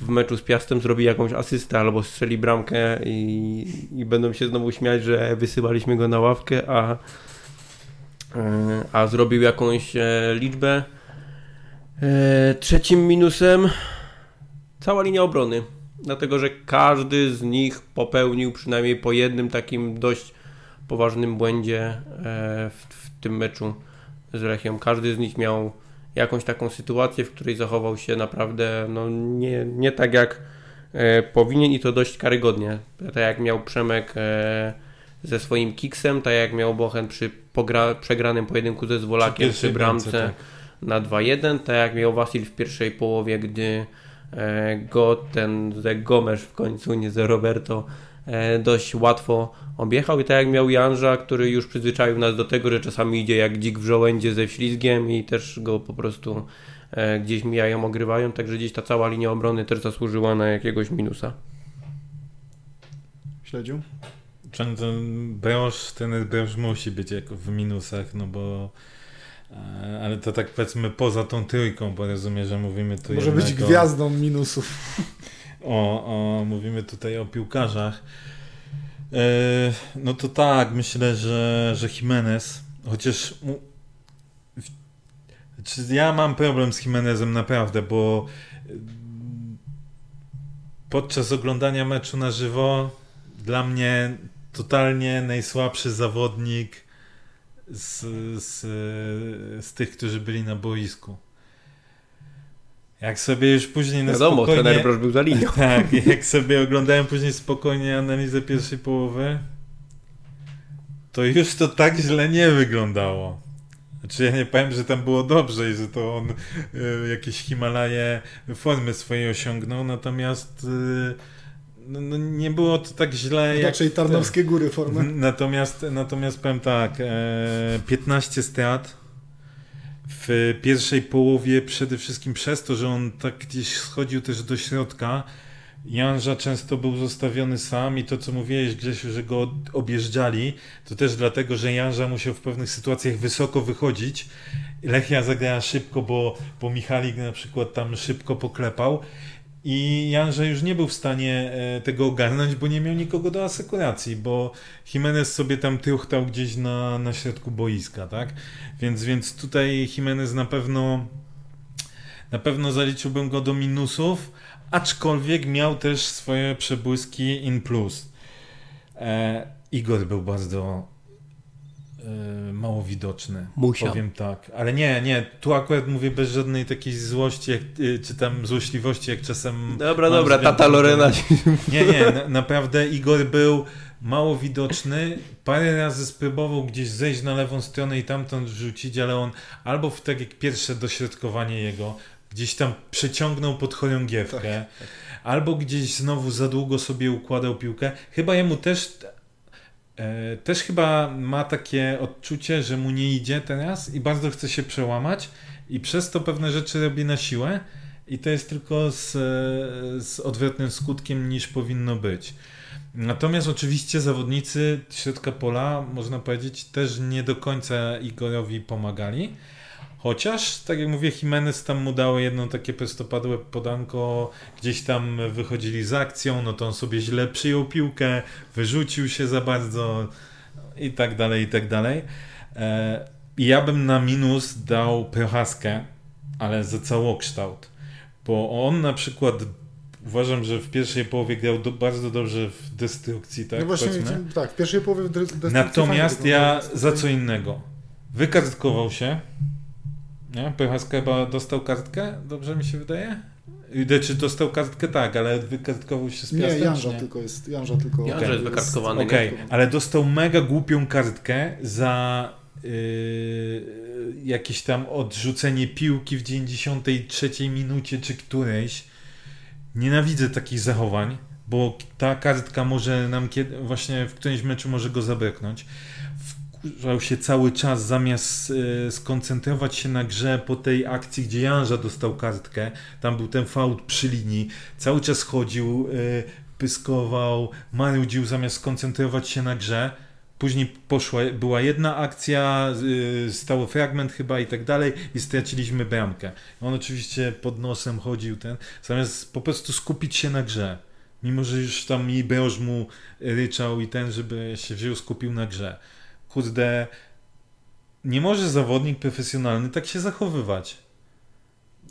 w meczu z Piastem zrobi jakąś asystę albo strzeli bramkę i, i będą się znowu śmiać, że wysyłaliśmy go na ławkę, a, e, a zrobił jakąś e, liczbę. E, Trzecim minusem cała linia obrony. Dlatego, że każdy z nich popełnił przynajmniej po jednym takim dość poważnym błędzie e, w, w tym meczu z Lechią. Każdy z nich miał jakąś taką sytuację, w której zachował się naprawdę no, nie, nie tak jak e, powinien i to dość karygodnie. Tak jak miał Przemek e, ze swoim kiksem, tak jak miał Bochen przy pogra- przegranym pojedynku ze Zwolakiem przy, pierwszej bramce tak. na 2-1, tak jak miał Wasil w pierwszej połowie, gdy e, go ten ze Gomesz w końcu, nie ze Roberto, dość łatwo objechał i tak jak miał Janża, który już przyzwyczaił nas do tego, że czasami idzie jak dzik w żołędzie ze ślizgiem i też go po prostu e, gdzieś mijają, ogrywają, także gdzieś ta cała linia obrony też zasłużyła na jakiegoś minusa. Śledził? Ten, ten Beosz musi być jako w minusach, no bo e, ale to tak powiedzmy poza tą trójką, bo rozumiem, że mówimy tu Może jednak być o- gwiazdą minusów. O, o, mówimy tutaj o piłkarzach. E, no to tak, myślę, że, że Jimenez, chociaż ja mam problem z Jimenezem naprawdę, bo mm, podczas oglądania meczu na żywo dla mnie totalnie najsłabszy zawodnik z, z, z tych, którzy byli na boisku. Jak sobie już później na Wiadomo, spokojnie... trener był za linią. Tak, jak sobie oglądałem później spokojnie analizę pierwszej połowy, to już to tak źle nie wyglądało. Znaczy ja nie powiem, że tam było dobrze i że to on y, jakieś Himalaje formy swojej osiągnął, natomiast y, no, no, nie było to tak źle jak... Raczej Tarnowskie Góry formę. Natomiast, natomiast powiem tak, e, 15 strat w pierwszej połowie przede wszystkim przez to, że on tak gdzieś schodził też do środka, Janża często był zostawiony sam i to, co mówiłeś, Grzesiu, że go objeżdżali, to też dlatego, że Janża musiał w pewnych sytuacjach wysoko wychodzić. Lechia zagrała szybko, bo, bo Michalik na przykład tam szybko poklepał i Janża już nie był w stanie e, tego ogarnąć, bo nie miał nikogo do asekuracji, bo Jimenez sobie tam truchtał gdzieś na, na środku boiska, tak? Więc, więc tutaj Jimenez na pewno na pewno zaliczyłbym go do minusów, aczkolwiek miał też swoje przebłyski in plus. E, Igor był bardzo mało widoczny. Musiał. Powiem tak. Ale nie, nie, tu akurat mówię bez żadnej takiej złości, jak, e, czy tam złośliwości, jak czasem... Dobra, dobra, tata Lorena. Nie, nie, na, naprawdę Igor był mało widoczny. Parę razy spróbował gdzieś zejść na lewą stronę i tamtąd rzucić, ale on albo w tak jak pierwsze dośrodkowanie jego, gdzieś tam przeciągnął pod chorągiewkę, albo gdzieś znowu za długo sobie układał piłkę. Chyba jemu też też chyba ma takie odczucie, że mu nie idzie teraz i bardzo chce się przełamać i przez to pewne rzeczy robi na siłę i to jest tylko z, e, z odwrotnym skutkiem niż powinno być. Natomiast oczywiście zawodnicy środka pola, można powiedzieć, też nie do końca Igorowi pomagali. Chociaż, tak jak mówię, Jimenez tam mu dał jedno takie prostopadłe podanko, gdzieś tam wychodzili z akcją, no to on sobie źle przyjął piłkę, wyrzucił się za bardzo i tak dalej, i tak dalej. E, I ja bym na minus dał Prochaskę, ale za całokształt. Bo on na przykład uważam, że w pierwszej połowie grał do, bardzo dobrze w destrukcji, tak? no właśnie, powiedzmy. tak, w pierwszej połowie dry- destrukcji Natomiast ja za co innego. Wykartkował się. Nie? Prochaska chyba dostał kartkę, dobrze mi się wydaje? I Czy dostał kartkę? Tak, ale wykartkował się z Nie, Piastem, Janża czy nie? tylko jest, Janża tylko... Janża jest wykartkowany, Okej, nie? ale dostał mega głupią kartkę za yy, jakieś tam odrzucenie piłki w 93 minucie czy którejś. Nienawidzę takich zachowań, bo ta kartka może nam kiedy, właśnie w którymś meczu może go zabraknąć. Wkurzał się cały czas zamiast e, skoncentrować się na grze po tej akcji, gdzie Janża dostał kartkę. Tam był ten faul przy linii. Cały czas chodził, e, pyskował, marudził zamiast skoncentrować się na grze. Później poszła, była jedna akcja, y, stało fragment chyba i tak dalej i straciliśmy bramkę. On oczywiście pod nosem chodził ten, zamiast po prostu skupić się na grze. Mimo, że już tam i Beoż mu ryczał i ten, żeby się wziął, skupił na grze. Kurde, nie może zawodnik profesjonalny tak się zachowywać.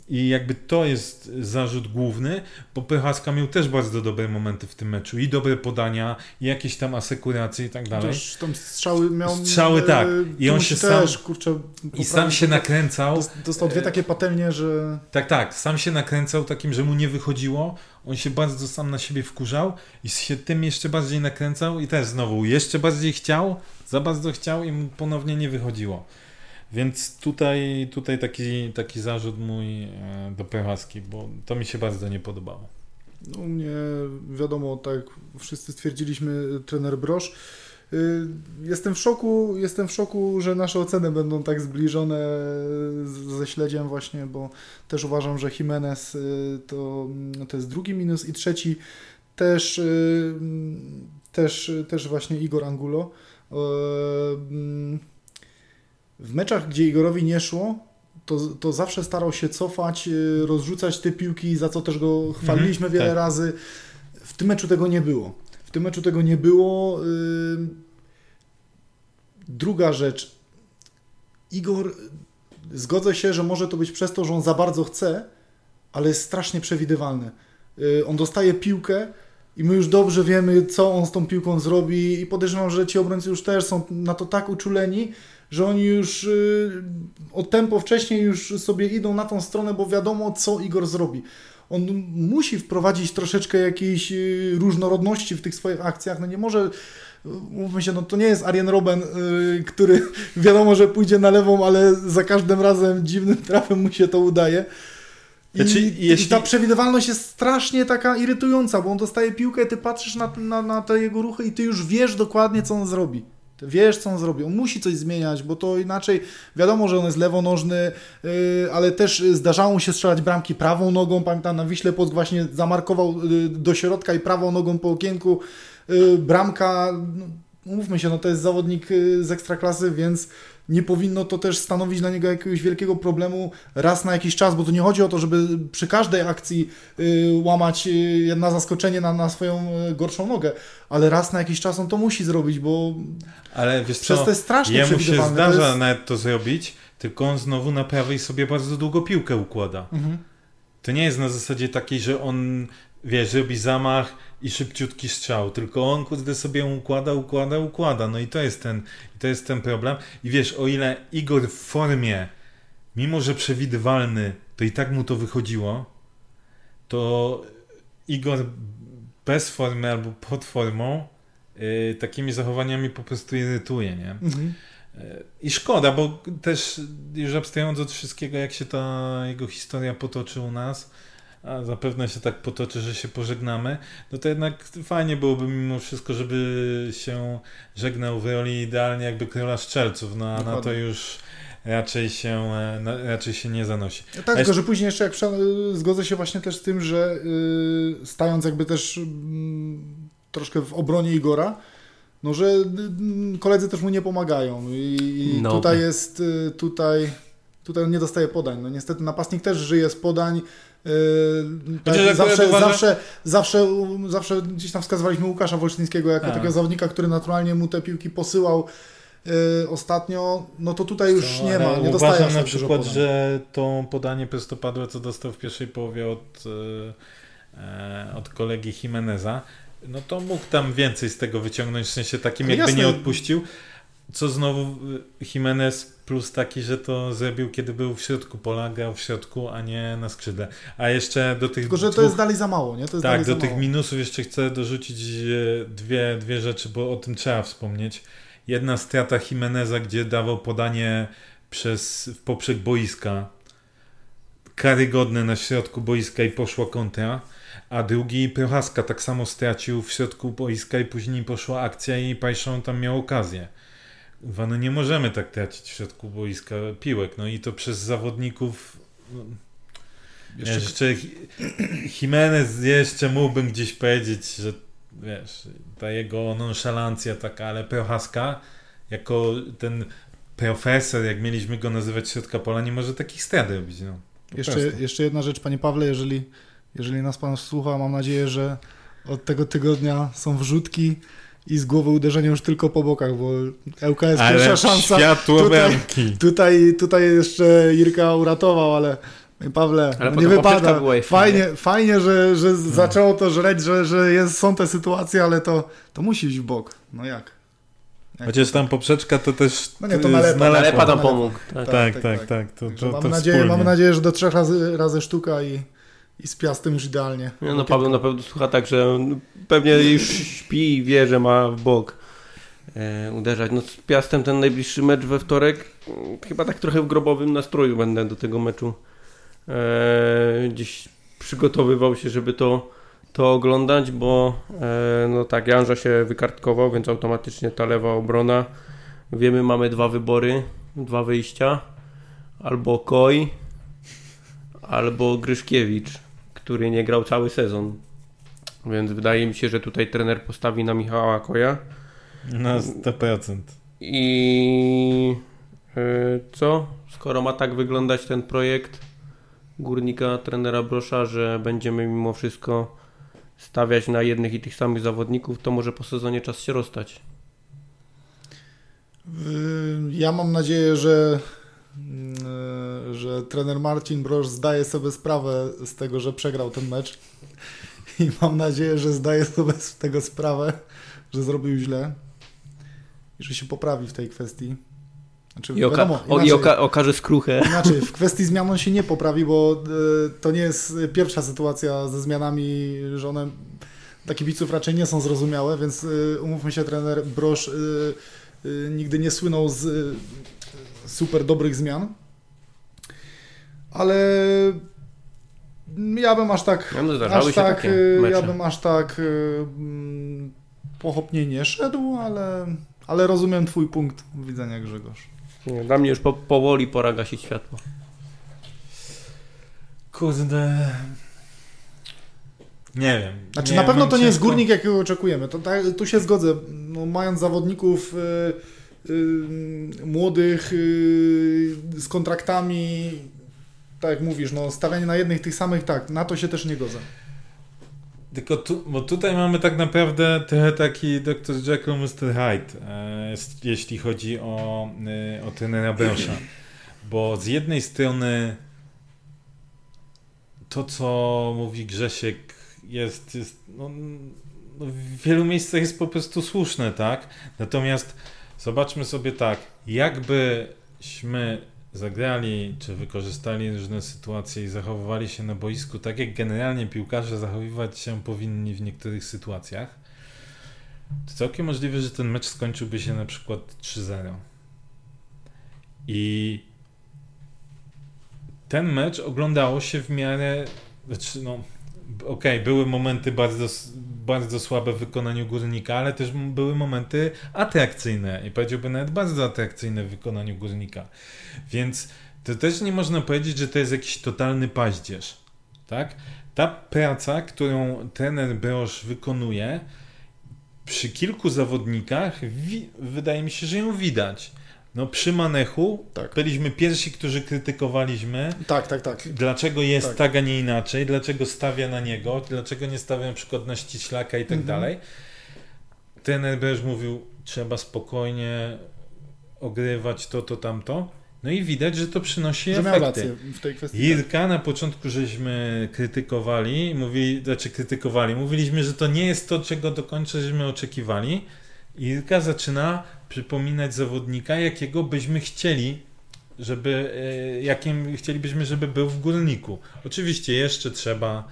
I jakby to jest zarzut główny, bo Pychaska miał też bardzo dobre momenty w tym meczu i dobre podania, i jakieś tam asekuracje i tak dalej. Chociaż tam strzały miał... Strzały, tak. I on się też, sam- kurczę... I sam się nakręcał. Dos- Dostał dwie takie patelnie, że... Tak, tak. Sam się nakręcał takim, że mu nie wychodziło. On się bardzo sam na siebie wkurzał i się tym jeszcze bardziej nakręcał i też znowu jeszcze bardziej chciał, za bardzo chciał i mu ponownie nie wychodziło. Więc tutaj, tutaj taki, taki zarzut mój e, do Prochaski, bo to mi się bardzo nie podobało. No, u mnie wiadomo, tak wszyscy stwierdziliśmy, trener Brosz. Y, Jestem w szoku, jestem w szoku, że nasze oceny będą tak zbliżone ze śledziem właśnie, bo też uważam, że Jimenez y, to, to jest drugi minus i trzeci też, y, też, też właśnie Igor Angulo. W meczach, gdzie Igorowi nie szło, to, to zawsze starał się cofać, y, rozrzucać te piłki, za co też go chwaliliśmy Mhm, wiele tak. razy. W tym meczu tego nie było. W tym meczu tego nie było. y, Druga rzecz. Igor, zgodzę się, że może to być przez to, że on za bardzo chce, ale jest strasznie przewidywalny. Y, On dostaje piłkę i my już dobrze wiemy, co on z tą piłką zrobi i podejrzewam, że ci obrońcy już też są na to tak uczuleni, że oni już y, od tempo wcześniej już sobie idą na tą stronę, bo wiadomo, co Igor zrobi. On musi wprowadzić troszeczkę jakiejś y, różnorodności w tych swoich akcjach. No nie może mówmy się, no to nie jest Arjen Robben, yy, który wiadomo, że pójdzie na lewą, ale za każdym razem dziwnym trafem mu się to udaje. I, Znaczy, jeśli- ta przewidywalność jest strasznie taka irytująca, bo on dostaje piłkę, ty patrzysz na, na, na te jego ruchy i ty już wiesz dokładnie, co on zrobi. Wiesz, co on zrobi. On musi coś zmieniać, bo to inaczej wiadomo, że on jest lewonożny, yy, ale też zdarzało mu się strzelać bramki prawą nogą. Pamiętam, na Wiśle Płock właśnie zamarkował yy, do środka i prawą nogą po okienku. Yy, bramka, no, mówmy się, no to jest zawodnik yy, z ekstraklasy, więc nie powinno to też stanowić dla niego jakiegoś wielkiego problemu raz na jakiś czas, bo to nie chodzi o to, żeby przy każdej akcji y, łamać y, na zaskoczenie na, na swoją y, gorszą nogę, ale raz na jakiś czas on to musi zrobić, bo Ale wiesz przez co, to jest strasznie jemu się zdarza To jest... nawet to zrobić, tylko on znowu na prawej sobie bardzo długo piłkę układa. mhm. To nie jest na zasadzie takiej, że on, wiesz, robi zamach i szybciutki strzał, tylko on kurde sobie układa, układa, układa. No i to jest ten, to jest ten problem. I wiesz, o ile Igor w formie, mimo że przewidywalny, to i tak mu to wychodziło, to Igor bez formy albo pod formą yy, takimi zachowaniami po prostu irytuje, nie? Mhm. I szkoda, bo też już abstrahując od wszystkiego, jak się ta jego historia potoczy u nas, a zapewne się tak potoczy, że się pożegnamy, no to jednak fajnie byłoby mimo wszystko, żeby się żegnał w roli idealnie jakby króla szczelców, no a na to już raczej się, e, raczej się nie zanosi. Tak, jeszcze- tylko że później jeszcze jak prze- y, zgodzę się właśnie też z tym, że y, stając jakby też mm, troszkę w obronie Igora, no że y, koledzy też mu nie pomagają i, i No. tutaj jest, tutaj, tutaj on nie dostaje podań. No niestety napastnik też żyje z podań. Y, tak, zawsze, uważam- zawsze, zawsze, zawsze gdzieś tam wskazywaliśmy Łukasza Wolsztyńskiego jako Tak. takiego zawodnika, który naturalnie mu te piłki posyłał y, ostatnio, no to tutaj już nie ma, nie Uważam aż na tak przykład, że to podanie prostopadłe, co dostał w pierwszej połowie od, e, od kolegi Jimeneza, no to mógł tam więcej z tego wyciągnąć, w sensie takim Ale jakby jasne. nie odpuścił. Co znowu Jimenez plus taki, że to zrobił, kiedy był w środku pola, grał w środku, a nie na skrzydle. A jeszcze do tych Tylko, że to dwóch jest dalej za mało, nie? To tak, do tych mało. minusów jeszcze chcę dorzucić e, dwie, dwie rzeczy, bo o tym trzeba wspomnieć. Jedna strata Jimeneza, gdzie dawał podanie przez, w poprzek boiska, karygodne na środku boiska i poszła kontra, a drugi Prochaska tak samo stracił w środku boiska i później poszła akcja i Pajszon tam miał okazję. Kurwa, No nie możemy tak tracić w środku boiska piłek, no i to przez zawodników no, Jeszcze, jeszcze, Jimenez jeszcze mógłbym gdzieś powiedzieć, że wiesz, ta jego nonszalancja taka, ale Prochaska jako ten profesor, jak mieliśmy go nazywać środka pola, nie może takich strat robić. No. Jeszcze, prostu. jeszcze jedna rzecz, panie Pawle, jeżeli, jeżeli nas pan słucha, mam nadzieję, że od tego tygodnia są wrzutki i z głowy uderzenia już tylko po bokach, bo ŁKS pierwsza szansa. światło Tutaj- bramki. Tutaj, tutaj jeszcze Irka uratował, ale Pawle, Ale no nie wypada. Fajnie, fajnie że, że zaczęło to żreć, że, że jest, są te sytuacje, ale to, to musi iść w bok. No jak? jak? Chociaż tam poprzeczka to też No nie, to nalepa, nalepą. Ale Nalepa. tam pomógł. Tak. Tak, tak, tak. To, Także to, mamy, to nadzieję, wspólnie. mamy nadzieję, że do trzech razy, razy sztuka i, i z piastem już idealnie. Nie, no Paweł na pewno słucha tak, że on pewnie już śpi i wie, że ma w bok e, uderzać. No z Piastem ten najbliższy mecz we wtorek, mm, chyba tak trochę w grobowym nastroju będę do tego meczu e, gdzieś przygotowywał się, żeby to, to oglądać, bo e, no tak, Janża się wykartkował, więc automatycznie ta lewa obrona. Wiemy, mamy dwa wybory, dwa wyjścia. Albo Koi, albo Gryszkiewicz, który nie grał cały sezon. Więc wydaje mi się, że tutaj trener postawi na Michała Koja. Na 100%. I y, co? Skoro ma tak wyglądać ten projekt górnika trenera Brosza, że będziemy mimo wszystko stawiać na jednych i tych samych zawodników, to może po sezonie czas się rozstać. Yy, Ja mam nadzieję, że, że trener Marcin Broż zdaje sobie sprawę z tego, że przegrał ten mecz. I mam nadzieję, że zdaje sobie z tego sprawę, że zrobił źle i że się poprawi w tej kwestii. Znaczy, I, oka wiadomo, o, i oka okaże skruchę. Inaczej, w kwestii zmian on się nie poprawi, bo y, to nie jest pierwsza sytuacja ze zmianami, że one dla kibiców raczej nie są zrozumiałe, więc y, umówmy się, trener Brosz y, nigdy nie słynął z super dobrych zmian. Ale ja bym aż tak. Ja, no, aż tak ja bym aż tak mm, pochopnie nie szedł, ale, ale rozumiem Twój punkt widzenia, Grzegorz. Dla mnie już po, powoli pora gasić światło. Kurde. Nie wiem. Znaczy nie na pewno to nie jest górnik, jakiego oczekujemy. To, tak, tu się zgodzę. No, mając zawodników y, y, młodych y, z kontraktami, tak jak mówisz, no, stawianie na jednych tych samych, tak, na to się też nie godzę. Tylko tu, bo tutaj mamy tak naprawdę trochę taki Dr. Jekyll, Mr. Hyde, e, jeśli chodzi o, e, o trenera Brosza. Bo z jednej strony to, co mówi Grzesiek, jest, jest no, no w wielu miejscach jest po prostu słuszne, tak? Natomiast zobaczmy sobie tak, jakbyśmy zagrali, czy wykorzystali różne sytuacje i zachowywali się na boisku tak, jak generalnie piłkarze zachowywać się powinni w niektórych sytuacjach, to całkiem możliwe, że ten mecz skończyłby się na przykład 3-0. I ten mecz oglądało się w miarę, znaczy no, okej, okay, były momenty bardzo, bardzo słabe w wykonaniu górnika, ale też były momenty atrakcyjne i powiedziałbym nawet bardzo atrakcyjne w wykonaniu górnika. Więc to też nie można powiedzieć, że to jest jakiś totalny paździerz. Tak? Ta praca, którą trener Brosz wykonuje, przy kilku zawodnikach, wydaje mi się, że ją widać. No przy Manechu tak. byliśmy pierwsi, którzy krytykowaliśmy. Tak, tak, tak. Dlaczego jest tak. tak, a nie inaczej, dlaczego stawia na niego, dlaczego nie stawia na przykład na ściślaka i tak mhm. dalej. Ten Brosz mówił, trzeba spokojnie ogrywać to, to, tamto. No i widać, że to przynosi że efekty. W tej kwestii. Jirka tak. na początku żeśmy krytykowali, mówi, znaczy krytykowali, mówiliśmy, że to nie jest to, czego do końca żeśmy oczekiwali. Irka zaczyna przypominać zawodnika, jakiego byśmy chcieli, żeby, e, jakim chcielibyśmy, żeby był w górniku. Oczywiście jeszcze trzeba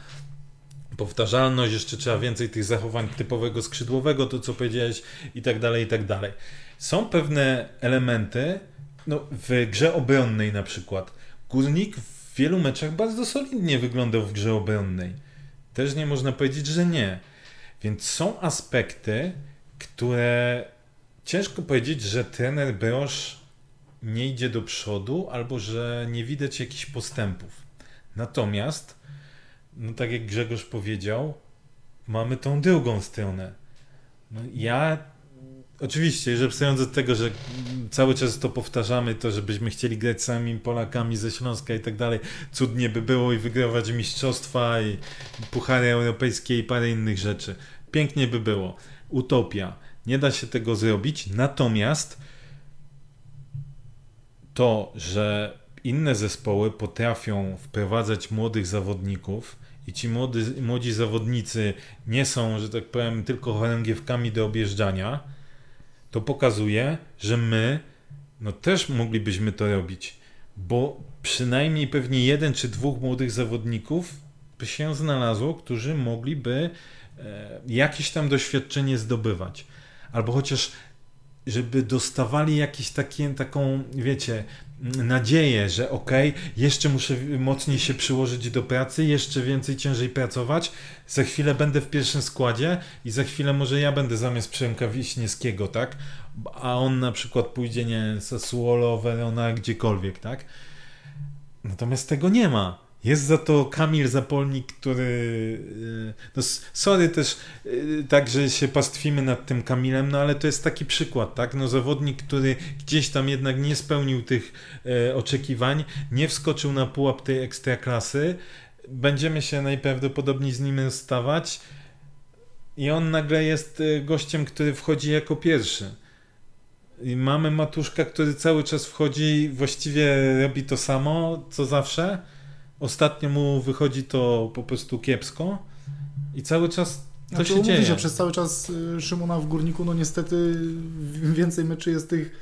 powtarzalność, jeszcze trzeba więcej tych zachowań typowego skrzydłowego, to co powiedziałeś i tak dalej, i tak dalej. Są pewne elementy, no, w grze obronnej na przykład. Górnik w wielu meczach bardzo solidnie wyglądał w grze obronnej. Też nie można powiedzieć, że nie. Więc są aspekty, które ciężko powiedzieć, że trener Brosz nie idzie do przodu albo że nie widać jakichś postępów. Natomiast, no tak jak Grzegorz powiedział, mamy tą drugą stronę. No ja Oczywiście, że abstrahując od tego, że cały czas to powtarzamy, to żebyśmy chcieli grać samymi Polakami ze Śląska i tak dalej, cudnie by było i wygrywać mistrzostwa i puchary europejskie i parę innych rzeczy. Pięknie by było. Utopia. Nie da się tego zrobić, natomiast to, że inne zespoły potrafią wprowadzać młodych zawodników i ci młody, młodzi zawodnicy nie są, że tak powiem, tylko chorągiewkami do objeżdżania, to pokazuje, że my no też moglibyśmy to robić, bo przynajmniej pewnie jeden czy dwóch młodych zawodników by się znalazło, którzy mogliby e, jakieś tam doświadczenie zdobywać. Albo chociaż żeby dostawali jakieś takie, taką, wiecie, nadzieję, że okej, okay, jeszcze muszę mocniej się przyłożyć do pracy, jeszcze więcej ciężej pracować, za chwilę będę w pierwszym składzie i za chwilę może ja będę zamiast Przemka Wiśniewskiego, tak? A on na przykład pójdzie, nie Sassuolo, Verona, gdziekolwiek, tak? Natomiast tego nie ma. Jest za to Kamil Zapolnik, który. Y, no, sorry też, y, tak, że się pastwimy nad tym Kamilem, no ale to jest taki przykład, tak? No, zawodnik, który gdzieś tam jednak nie spełnił tych e, oczekiwań, nie wskoczył na pułap tej ekstraklasy. Będziemy się najprawdopodobniej z nim rozstawać. I on nagle jest e, gościem, który wchodzi jako pierwszy. I mamy Matuszka, który cały czas wchodzi, właściwie robi to samo, co zawsze Ostatnio mu wychodzi to po prostu kiepsko i cały czas to znaczy, się dzieje. że przez cały czas y, Szymona w Górniku, no niestety więcej meczy jest tych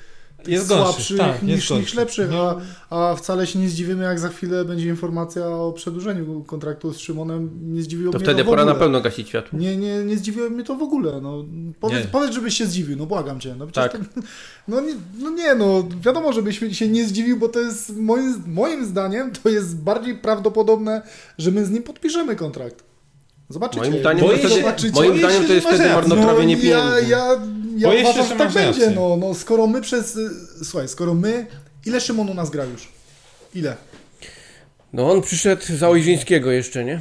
jest słabszych tak, niż, niż lepszych, a, a wcale się nie zdziwimy, jak za chwilę będzie informacja o przedłużeniu kontraktu z Szymonem. Nie zdziwiło to mnie wtedy to pora na pewno gasić światło. Nie, nie, nie zdziwiło mnie to w ogóle. No, powiedz, powiedz, żebyś się zdziwił, no błagam cię. No, tak. Ten, no, nie, no nie, no wiadomo, żebyś się nie zdziwił, bo to jest moim, moim zdaniem to jest bardziej prawdopodobne, że my z nim podpiszemy kontrakt. Zobaczycie. Moim zdaniem, to, zobaczycie. Moim zdaniem to jest wtedy marnotrawienie no, pieniędzy. Ja, ja, ja Boję uważam, się, że tak będzie. No, no, skoro my przez... Y, słuchaj, skoro my... Ile Szymon u nas gra już? Ile? No on przyszedł za Ojrzyńskiego jeszcze, nie?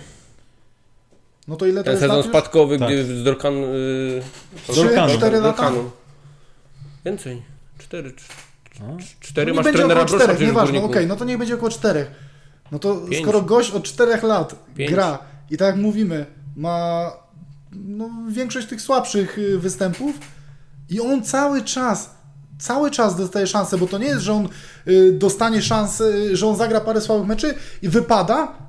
No to ile to Ten jest sezon spadkowy, tak. gdy z Dorkan... Yy, z Dorkanu. 4 lata? Więcej. 4. 4 no, masz trenera około 4, nieważne, okej, okay, no to niech będzie około 4. No to Pięć. skoro gość od 4 lat Pięć. gra i tak jak mówimy, ma no, większość tych słabszych y, występów i on cały czas cały czas dostaje szansę, bo to nie jest, że on y, dostanie szansę, że on zagra parę słabych meczy i wypada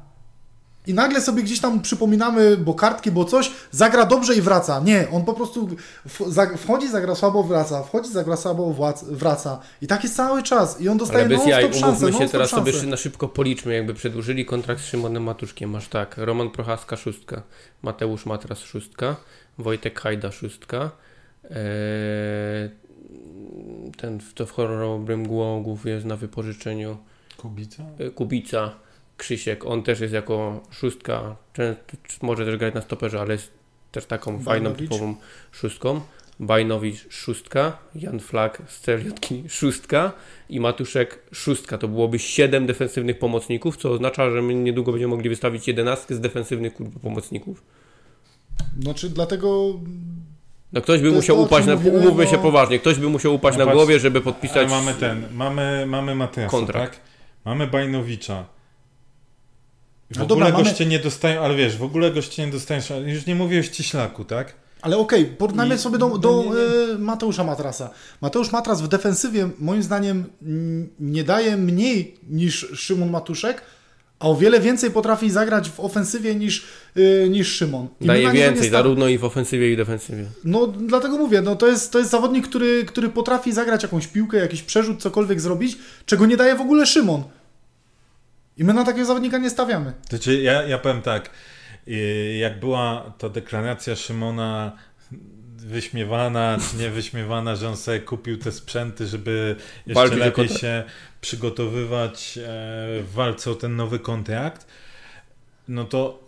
i nagle sobie gdzieś tam przypominamy, bo kartki, bo coś, zagra dobrze i wraca. Nie, on po prostu wchodzi, zagra słabo, wraca, wchodzi, zagra słabo, wraca. I tak jest cały czas. I on dostaje Ale bez jaj, umówmy się, teraz sobie na szybko policzmy, jakby przedłużyli kontrakt z Szymonem Matuszkiem. Masz tak, Roman Prochaska szóstka, Mateusz Matras szóstka, Wojtek Hajda szóstka, eee, ten to w chorobnym głogów jest na wypożyczeniu. Kubica? E, Kubica Krzysiek, on też jest jako szóstka, może też grać na stoperze, ale jest też taką Bajnowicz. fajną, typową szóstką. Bajnowicz szóstka, Jan Flak z Celiotki szóstka i Matuszek szóstka. To byłoby siedem defensywnych pomocników, co oznacza, że my niedługo będziemy mogli wystawić jedenastkę z defensywnych pomocników. Znaczy dlatego... No ktoś by musiał to, upaść, na, mówimy, umówmy no... się poważnie, ktoś by musiał upaść no na głowie, żeby podpisać... mamy ten, mamy, mamy Mateasa, kontrakt. tak? Mamy Bajnowicza, w no ogóle dobra, goście mamy... nie dostają, ale wiesz, w ogóle goście nie dostają, już nie mówię o ściślaku, tak? Ale okej, okay, porównajmy I... sobie do, do nie, nie. E, Mateusza Matrasa. Mateusz Matras w defensywie moim zdaniem nie daje mniej niż Szymon Matuszek, a o wiele więcej potrafi zagrać w ofensywie niż, yy, niż Szymon. I daje więcej, zarówno i w ofensywie i w defensywie. No dlatego mówię, no to jest, to jest zawodnik, który, który potrafi zagrać jakąś piłkę, jakiś przerzut, cokolwiek zrobić, czego nie daje w ogóle Szymon. I my na takiego zawodnika nie stawiamy. Znaczy, ja, ja powiem tak. Jak była ta deklaracja Szymona wyśmiewana, czy nie wyśmiewana, że on sobie kupił te sprzęty, żeby jeszcze Walki lepiej się przygotowywać e, w walce o ten nowy kontrakt, no to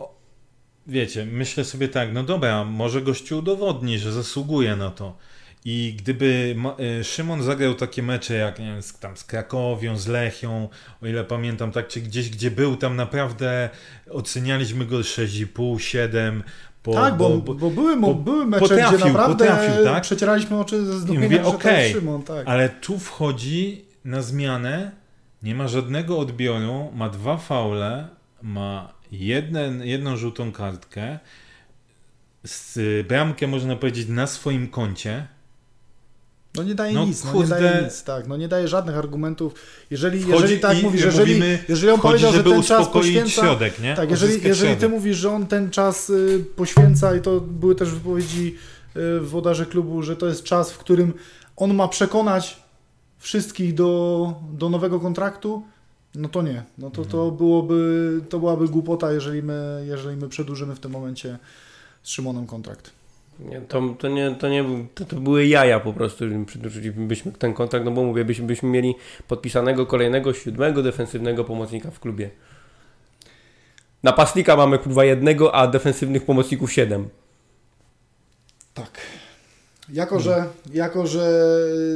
wiecie, myślę sobie tak, no dobra, może gościu udowodni, że zasługuje na to. I gdyby e, Szymon zagrał takie mecze jak nie wiem, z, tam z Krakowią, z Lechią, o ile pamiętam, tak, czy gdzieś, gdzie był, tam naprawdę ocenialiśmy go 6,5, 7. Po, tak, bo, bo, bo były, bo, były mecze, potrafił, gdzie naprawdę potrafił, tak? przecieraliśmy oczy ze zdumienia, mówię, okay, Szymon. Tak. Ale tu wchodzi na zmianę, nie ma żadnego odbioru, ma dwa faule, ma jeden, jedną żółtą kartkę, z bramkę można powiedzieć na swoim koncie, no nie daje no, nic, no nie daje nic, tak, no nie daje żadnych argumentów. Jeżeli, jeżeli tak mówisz, jeżeli, mówimy, jeżeli on powiedział, że ten czas poświęca... środek, nie? Tak, jeżeli, jeżeli ty mówisz, że on ten czas y, poświęca i to były też wypowiedzi y, wodarze klubu, że to jest czas, w którym on ma przekonać wszystkich do, do nowego kontraktu, no to nie. No to, to, mhm. byłoby, to byłaby głupota, jeżeli my, jeżeli my przedłużymy w tym momencie z Szymonem kontrakt. Nie, to, to, nie, to, nie, to, to były jaja po prostu, przedłużylibyśmy ten kontrakt, no bo mówię, byśmy, byśmy mieli podpisanego kolejnego siódmego defensywnego pomocnika w klubie. Napastnika mamy kurwa jednego, a defensywnych pomocników siedem. Tak. Jako, że, jako, że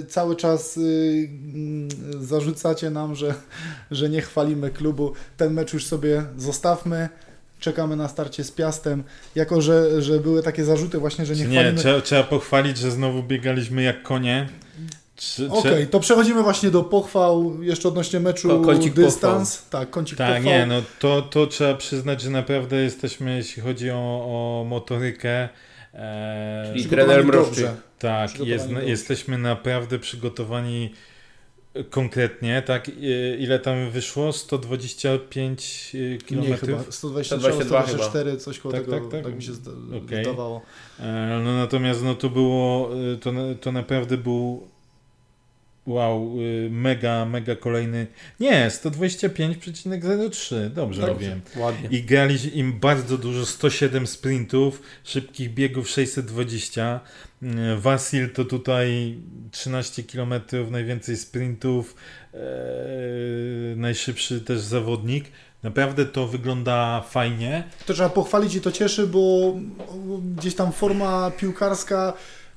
cały czas y, zarzucacie nam, że, że nie chwalimy klubu, ten mecz już sobie zostawmy czekamy na starcie z Piastem, jako że, że były takie zarzuty właśnie, że nie, nie chwalimy... Trzeba, trzeba pochwalić, że znowu biegaliśmy jak konie. Okej, okay, to przechodzimy właśnie do pochwał jeszcze odnośnie meczu Ko kącik dystans. Pochwał. Tak, kącik tak, pochwał. nie, no to, to trzeba przyznać, że naprawdę jesteśmy, jeśli chodzi o, o motorykę, e, Czyli trener Mrożczy. Tak, jest, jesteśmy naprawdę przygotowani Konkretnie, tak? Ile tam wyszło? 125 km? Nie, chyba. 123, 124, coś koło tak, tego, tak, tak. tak mi się okay. zdawało. E, no natomiast no to było, to, to naprawdę był wow, y, mega, mega kolejny. Nie, 125,03. Dobrze Tak. robię. Ładnie. I grali im bardzo dużo, 107 sprintów, szybkich biegów 620. Mm, Wasil to tutaj 13 km, najwięcej sprintów, e, najszybszy też zawodnik. Naprawdę to wygląda fajnie. To trzeba pochwalić i to cieszy, bo gdzieś tam forma piłkarska,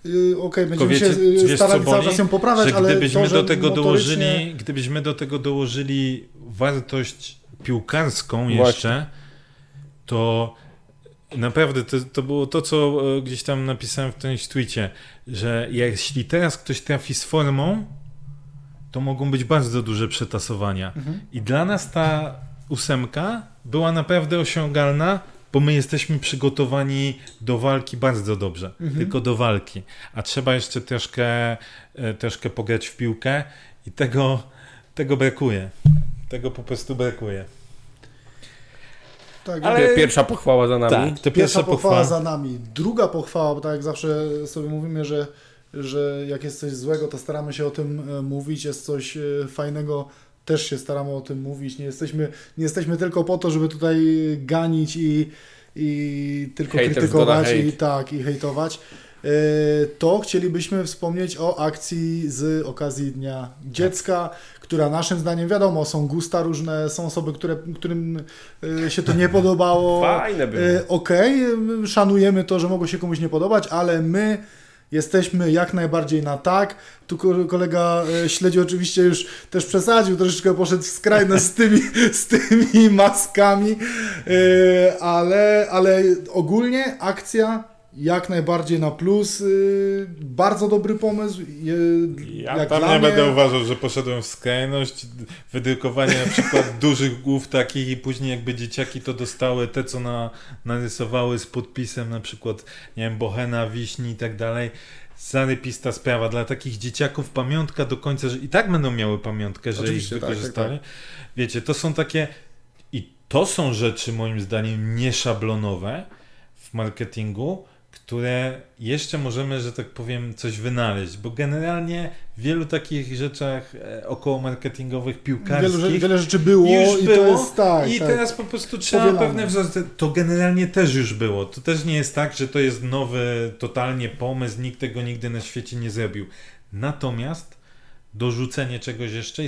yy, okej, będziemy wiecie- się yy, wiesz, starali cały czas ją poprawiać, że ale gdybyśmy to, że do tego motorycznie- dołożyli, gdybyśmy do tego dołożyli wartość piłkarską Właśnie. jeszcze, to naprawdę to, to było to, co e, gdzieś tam napisałem w którymś tweetie, że jeśli teraz ktoś trafi z formą, to mogą być bardzo duże przetasowania. Mhm. I dla nas ta ósemka była naprawdę osiągalna, bo my jesteśmy przygotowani do walki bardzo dobrze. Mhm. Tylko do walki. A trzeba jeszcze troszkę, e, troszkę pograć w piłkę i tego, tego brakuje. Tego po prostu brakuje. Tak, Ale- Pierwsza pochwała za nami. Tak, to Pierwsza pochwała za nami. Druga pochwała, bo tak jak zawsze sobie mówimy, że, że jak jest coś złego, to staramy się o tym e, mówić, jest coś e, fajnego, też się staramy o tym mówić. Nie jesteśmy, nie jesteśmy tylko po to, żeby tutaj ganić i, i tylko Haters krytykować i tak, i hejtować. E, To chcielibyśmy wspomnieć o akcji z okazji Dnia Dziecka, która naszym zdaniem, wiadomo, są gusta różne, są osoby, które, którym e, się to nie podobało. Fajne było. E, Okej, y, szanujemy to, że mogło się komuś nie podobać, ale my jesteśmy jak najbardziej na tak. Tu ko- kolega e, śledzi oczywiście już też przesadził, troszeczkę poszedł w skrajność z tymi, z tymi maskami, e, ale, ale ogólnie akcja jak najbardziej na plus. y, Bardzo dobry pomysł. je- Ja jak tam nie mnie- będę uważał, że poszedłem w skrajność. Wydrukowanie na przykład dużych głów takich i później jakby dzieciaki to dostały te, co na, narysowały z podpisem na przykład, nie wiem, Bohena, Wiśni i tak dalej. Zarypista sprawa. Dla takich dzieciaków pamiątka do końca, że i tak będą miały pamiątkę, że Oczywiście, ich tak, tak, wykorzystali. Wiecie, to są takie i to są rzeczy moim zdaniem nieszablonowe w marketingu, które jeszcze możemy, że tak powiem, coś wynaleźć, bo generalnie w wielu takich rzeczach e, około marketingowych, piłkarskich Wiele, rzeczy- wiele rzeczy było i było to jest tak. i tak. teraz po prostu trzeba Powielane. pewne wzorce. To generalnie też już było. To też nie jest tak, że to jest nowy totalnie pomysł, nikt tego nigdy na świecie nie zrobił. Natomiast dorzucenie czegoś jeszcze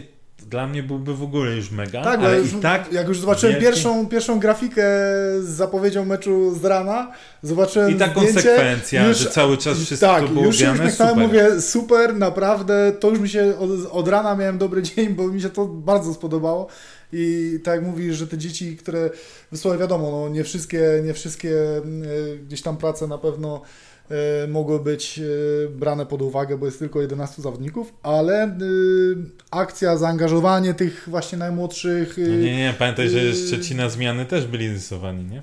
dla mnie byłby w ogóle już mega, Tak, ale już, i tak jak już zobaczyłem wielki- pierwszą, pierwszą grafikę z zapowiedzią meczu z rana, zobaczyłem i ta zdjęcie, konsekwencja, już- że cały czas wszystko tak, było już ubrane, uśmiechnąłem, super. mówię super, naprawdę, to już mi się od, od rana miałem dobry dzień, bo mi się to bardzo spodobało i tak jak mówisz, że te dzieci, które wysłały, wiadomo, no, nie wszystkie, nie wszystkie e, gdzieś tam prace na pewno mogły być e, brane pod uwagę, bo jest tylko 11 zawodników, ale e, akcja, zaangażowanie tych właśnie najmłodszych e, No nie, nie, pamiętaj, że z Szczecina zmiany też byli rysowani, nie?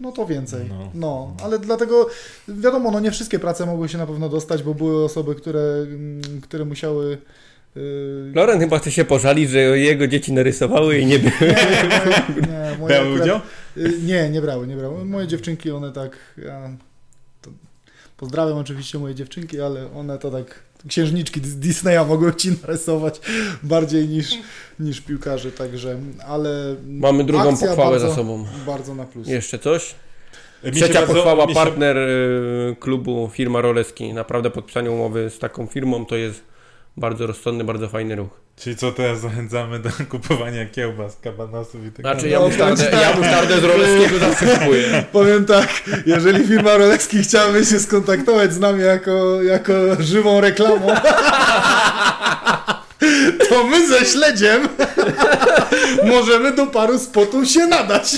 No to więcej. No. No. ale dlatego wiadomo, no nie wszystkie prace mogły się na pewno dostać, bo były osoby, które, mm, które musiały. Yy... Loren chyba chce się pożalić, że jego dzieci narysowały i nie były. Nie, nie, moje Brały akurat- udział? Nie, nie brały, nie brały. Moje dziewczynki, one tak. Ja, pozdrawiam oczywiście moje dziewczynki, ale one to tak. Księżniczki z Disneya mogły ci narysować bardziej niż, niż piłkarze, także. Ale. Mamy drugą pochwałę bardzo, za sobą. Bardzo na plus. Jeszcze coś? Trzecia bardzo- pochwała, się- partner y, klubu, firma Roleski. Naprawdę podpisanie umowy z taką firmą to jest bardzo rozsądny, bardzo fajny ruch. Czyli co teraz zachęcamy do kupowania kiełbas, kabanosów i tak Znaczy dalej. ja No, musztardę, powiem ci ja tak. musztardę z Roleskiego zawsze kupuję. Powiem tak, jeżeli firma Roleski chciałaby się skontaktować z nami jako, jako żywą reklamą, to my ze śledziem możemy do paru spotów się nadać.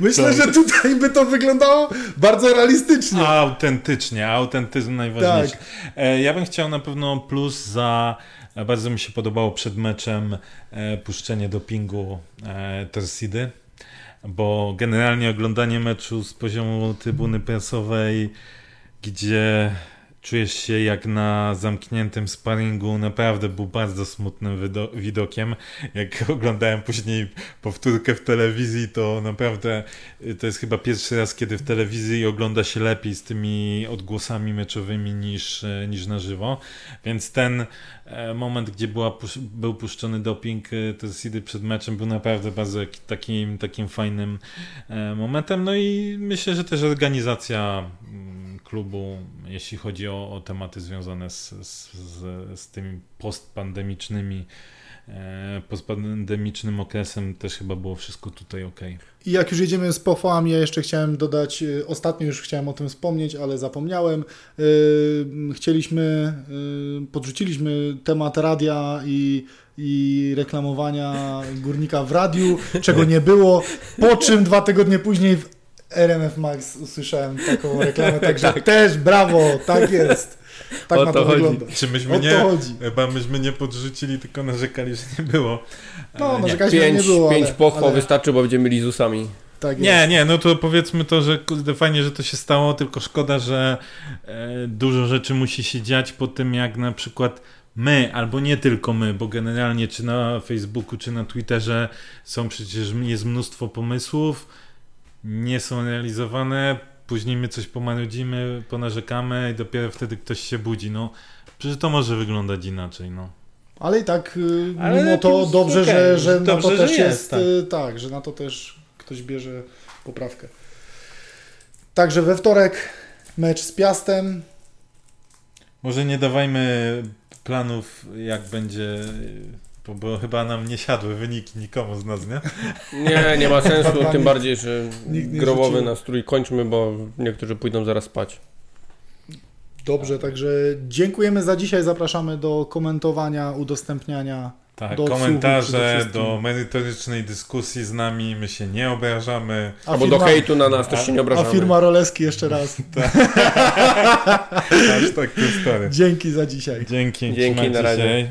Myślę, że tutaj by to wyglądało bardzo realistycznie. Autentycznie, autentyzm najważniejszy. Tak. E, Ja bym chciał na pewno plus za. e, Bardzo mi się podobało przed meczem e, puszczenie dopingu e, Tersidy, bo generalnie oglądanie meczu z poziomu trybuny prasowej, gdzie czujesz się jak na zamkniętym sparingu, naprawdę był bardzo smutnym widokiem. Jak oglądałem później powtórkę w telewizji, to naprawdę y, to jest chyba pierwszy raz, kiedy w telewizji ogląda się lepiej z tymi odgłosami meczowymi niż, y, niż na żywo. Więc ten e, moment, gdzie była, był puszczony doping y, Tersidy przed meczem był naprawdę bardzo takim, takim fajnym e, momentem. No i myślę, że też organizacja mm, klubu, jeśli chodzi o, o tematy związane z, z, z, z tymi postpandemicznymi e, postpandemicznym okresem też chyba było wszystko tutaj ok. I jak już jedziemy z pochwałami, ja jeszcze chciałem dodać, e, ostatnio już chciałem o tym wspomnieć, ale zapomniałem. E, chcieliśmy, podrzuciliśmy temat radia i i reklamowania górnika w radiu, czego nie było. Po czym dwa tygodnie później w RMF Max usłyszałem taką reklamę, także tak. też brawo, tak jest. Tak o na to, to wygląda. Czy myśmy o nie, chodzi. Chyba myśmy nie podrzucili, tylko narzekali, że nie było. No, narzekaliśmy, że nie było. Pięć ale, pochwał ale... wystarczy, bo będziemy mieli ZUSami. Tak nie, nie, no to powiedzmy to, że kurde, fajnie, że to się stało, tylko szkoda, że e, dużo rzeczy musi się dziać po tym, jak na przykład my, albo nie tylko my, bo generalnie czy na Facebooku, czy na Twitterze są przecież jest mnóstwo pomysłów, nie są realizowane, później my coś pomarudzimy, ponarzekamy i dopiero wtedy ktoś się budzi. No, przecież to może wyglądać inaczej, no. Ale i tak, y, Ale mimo to dobrze, okay. że, że dobrze, na to też jest, jest tak. Y, tak, że na to też ktoś bierze poprawkę. Także we wtorek mecz z Piastem. Może nie dawajmy planów, jak będzie bo, bo, chyba nam nie siadły wyniki nikomu z nas, nie? Nie, nie ma sensu, tym bardziej, że grobowy nastrój kończmy, bo niektórzy pójdą zaraz spać. Dobrze, także dziękujemy za dzisiaj. Zapraszamy do komentowania, udostępniania. Tak, do komentarze, do merytorycznej dyskusji z nami. My się nie obrażamy. A Albo firma, do hejtu na nas a, też się nie obrażamy. A firma Roleski jeszcze raz. tak. tak, Dzięki za dzisiaj. Dzięki, Dzięki na razie.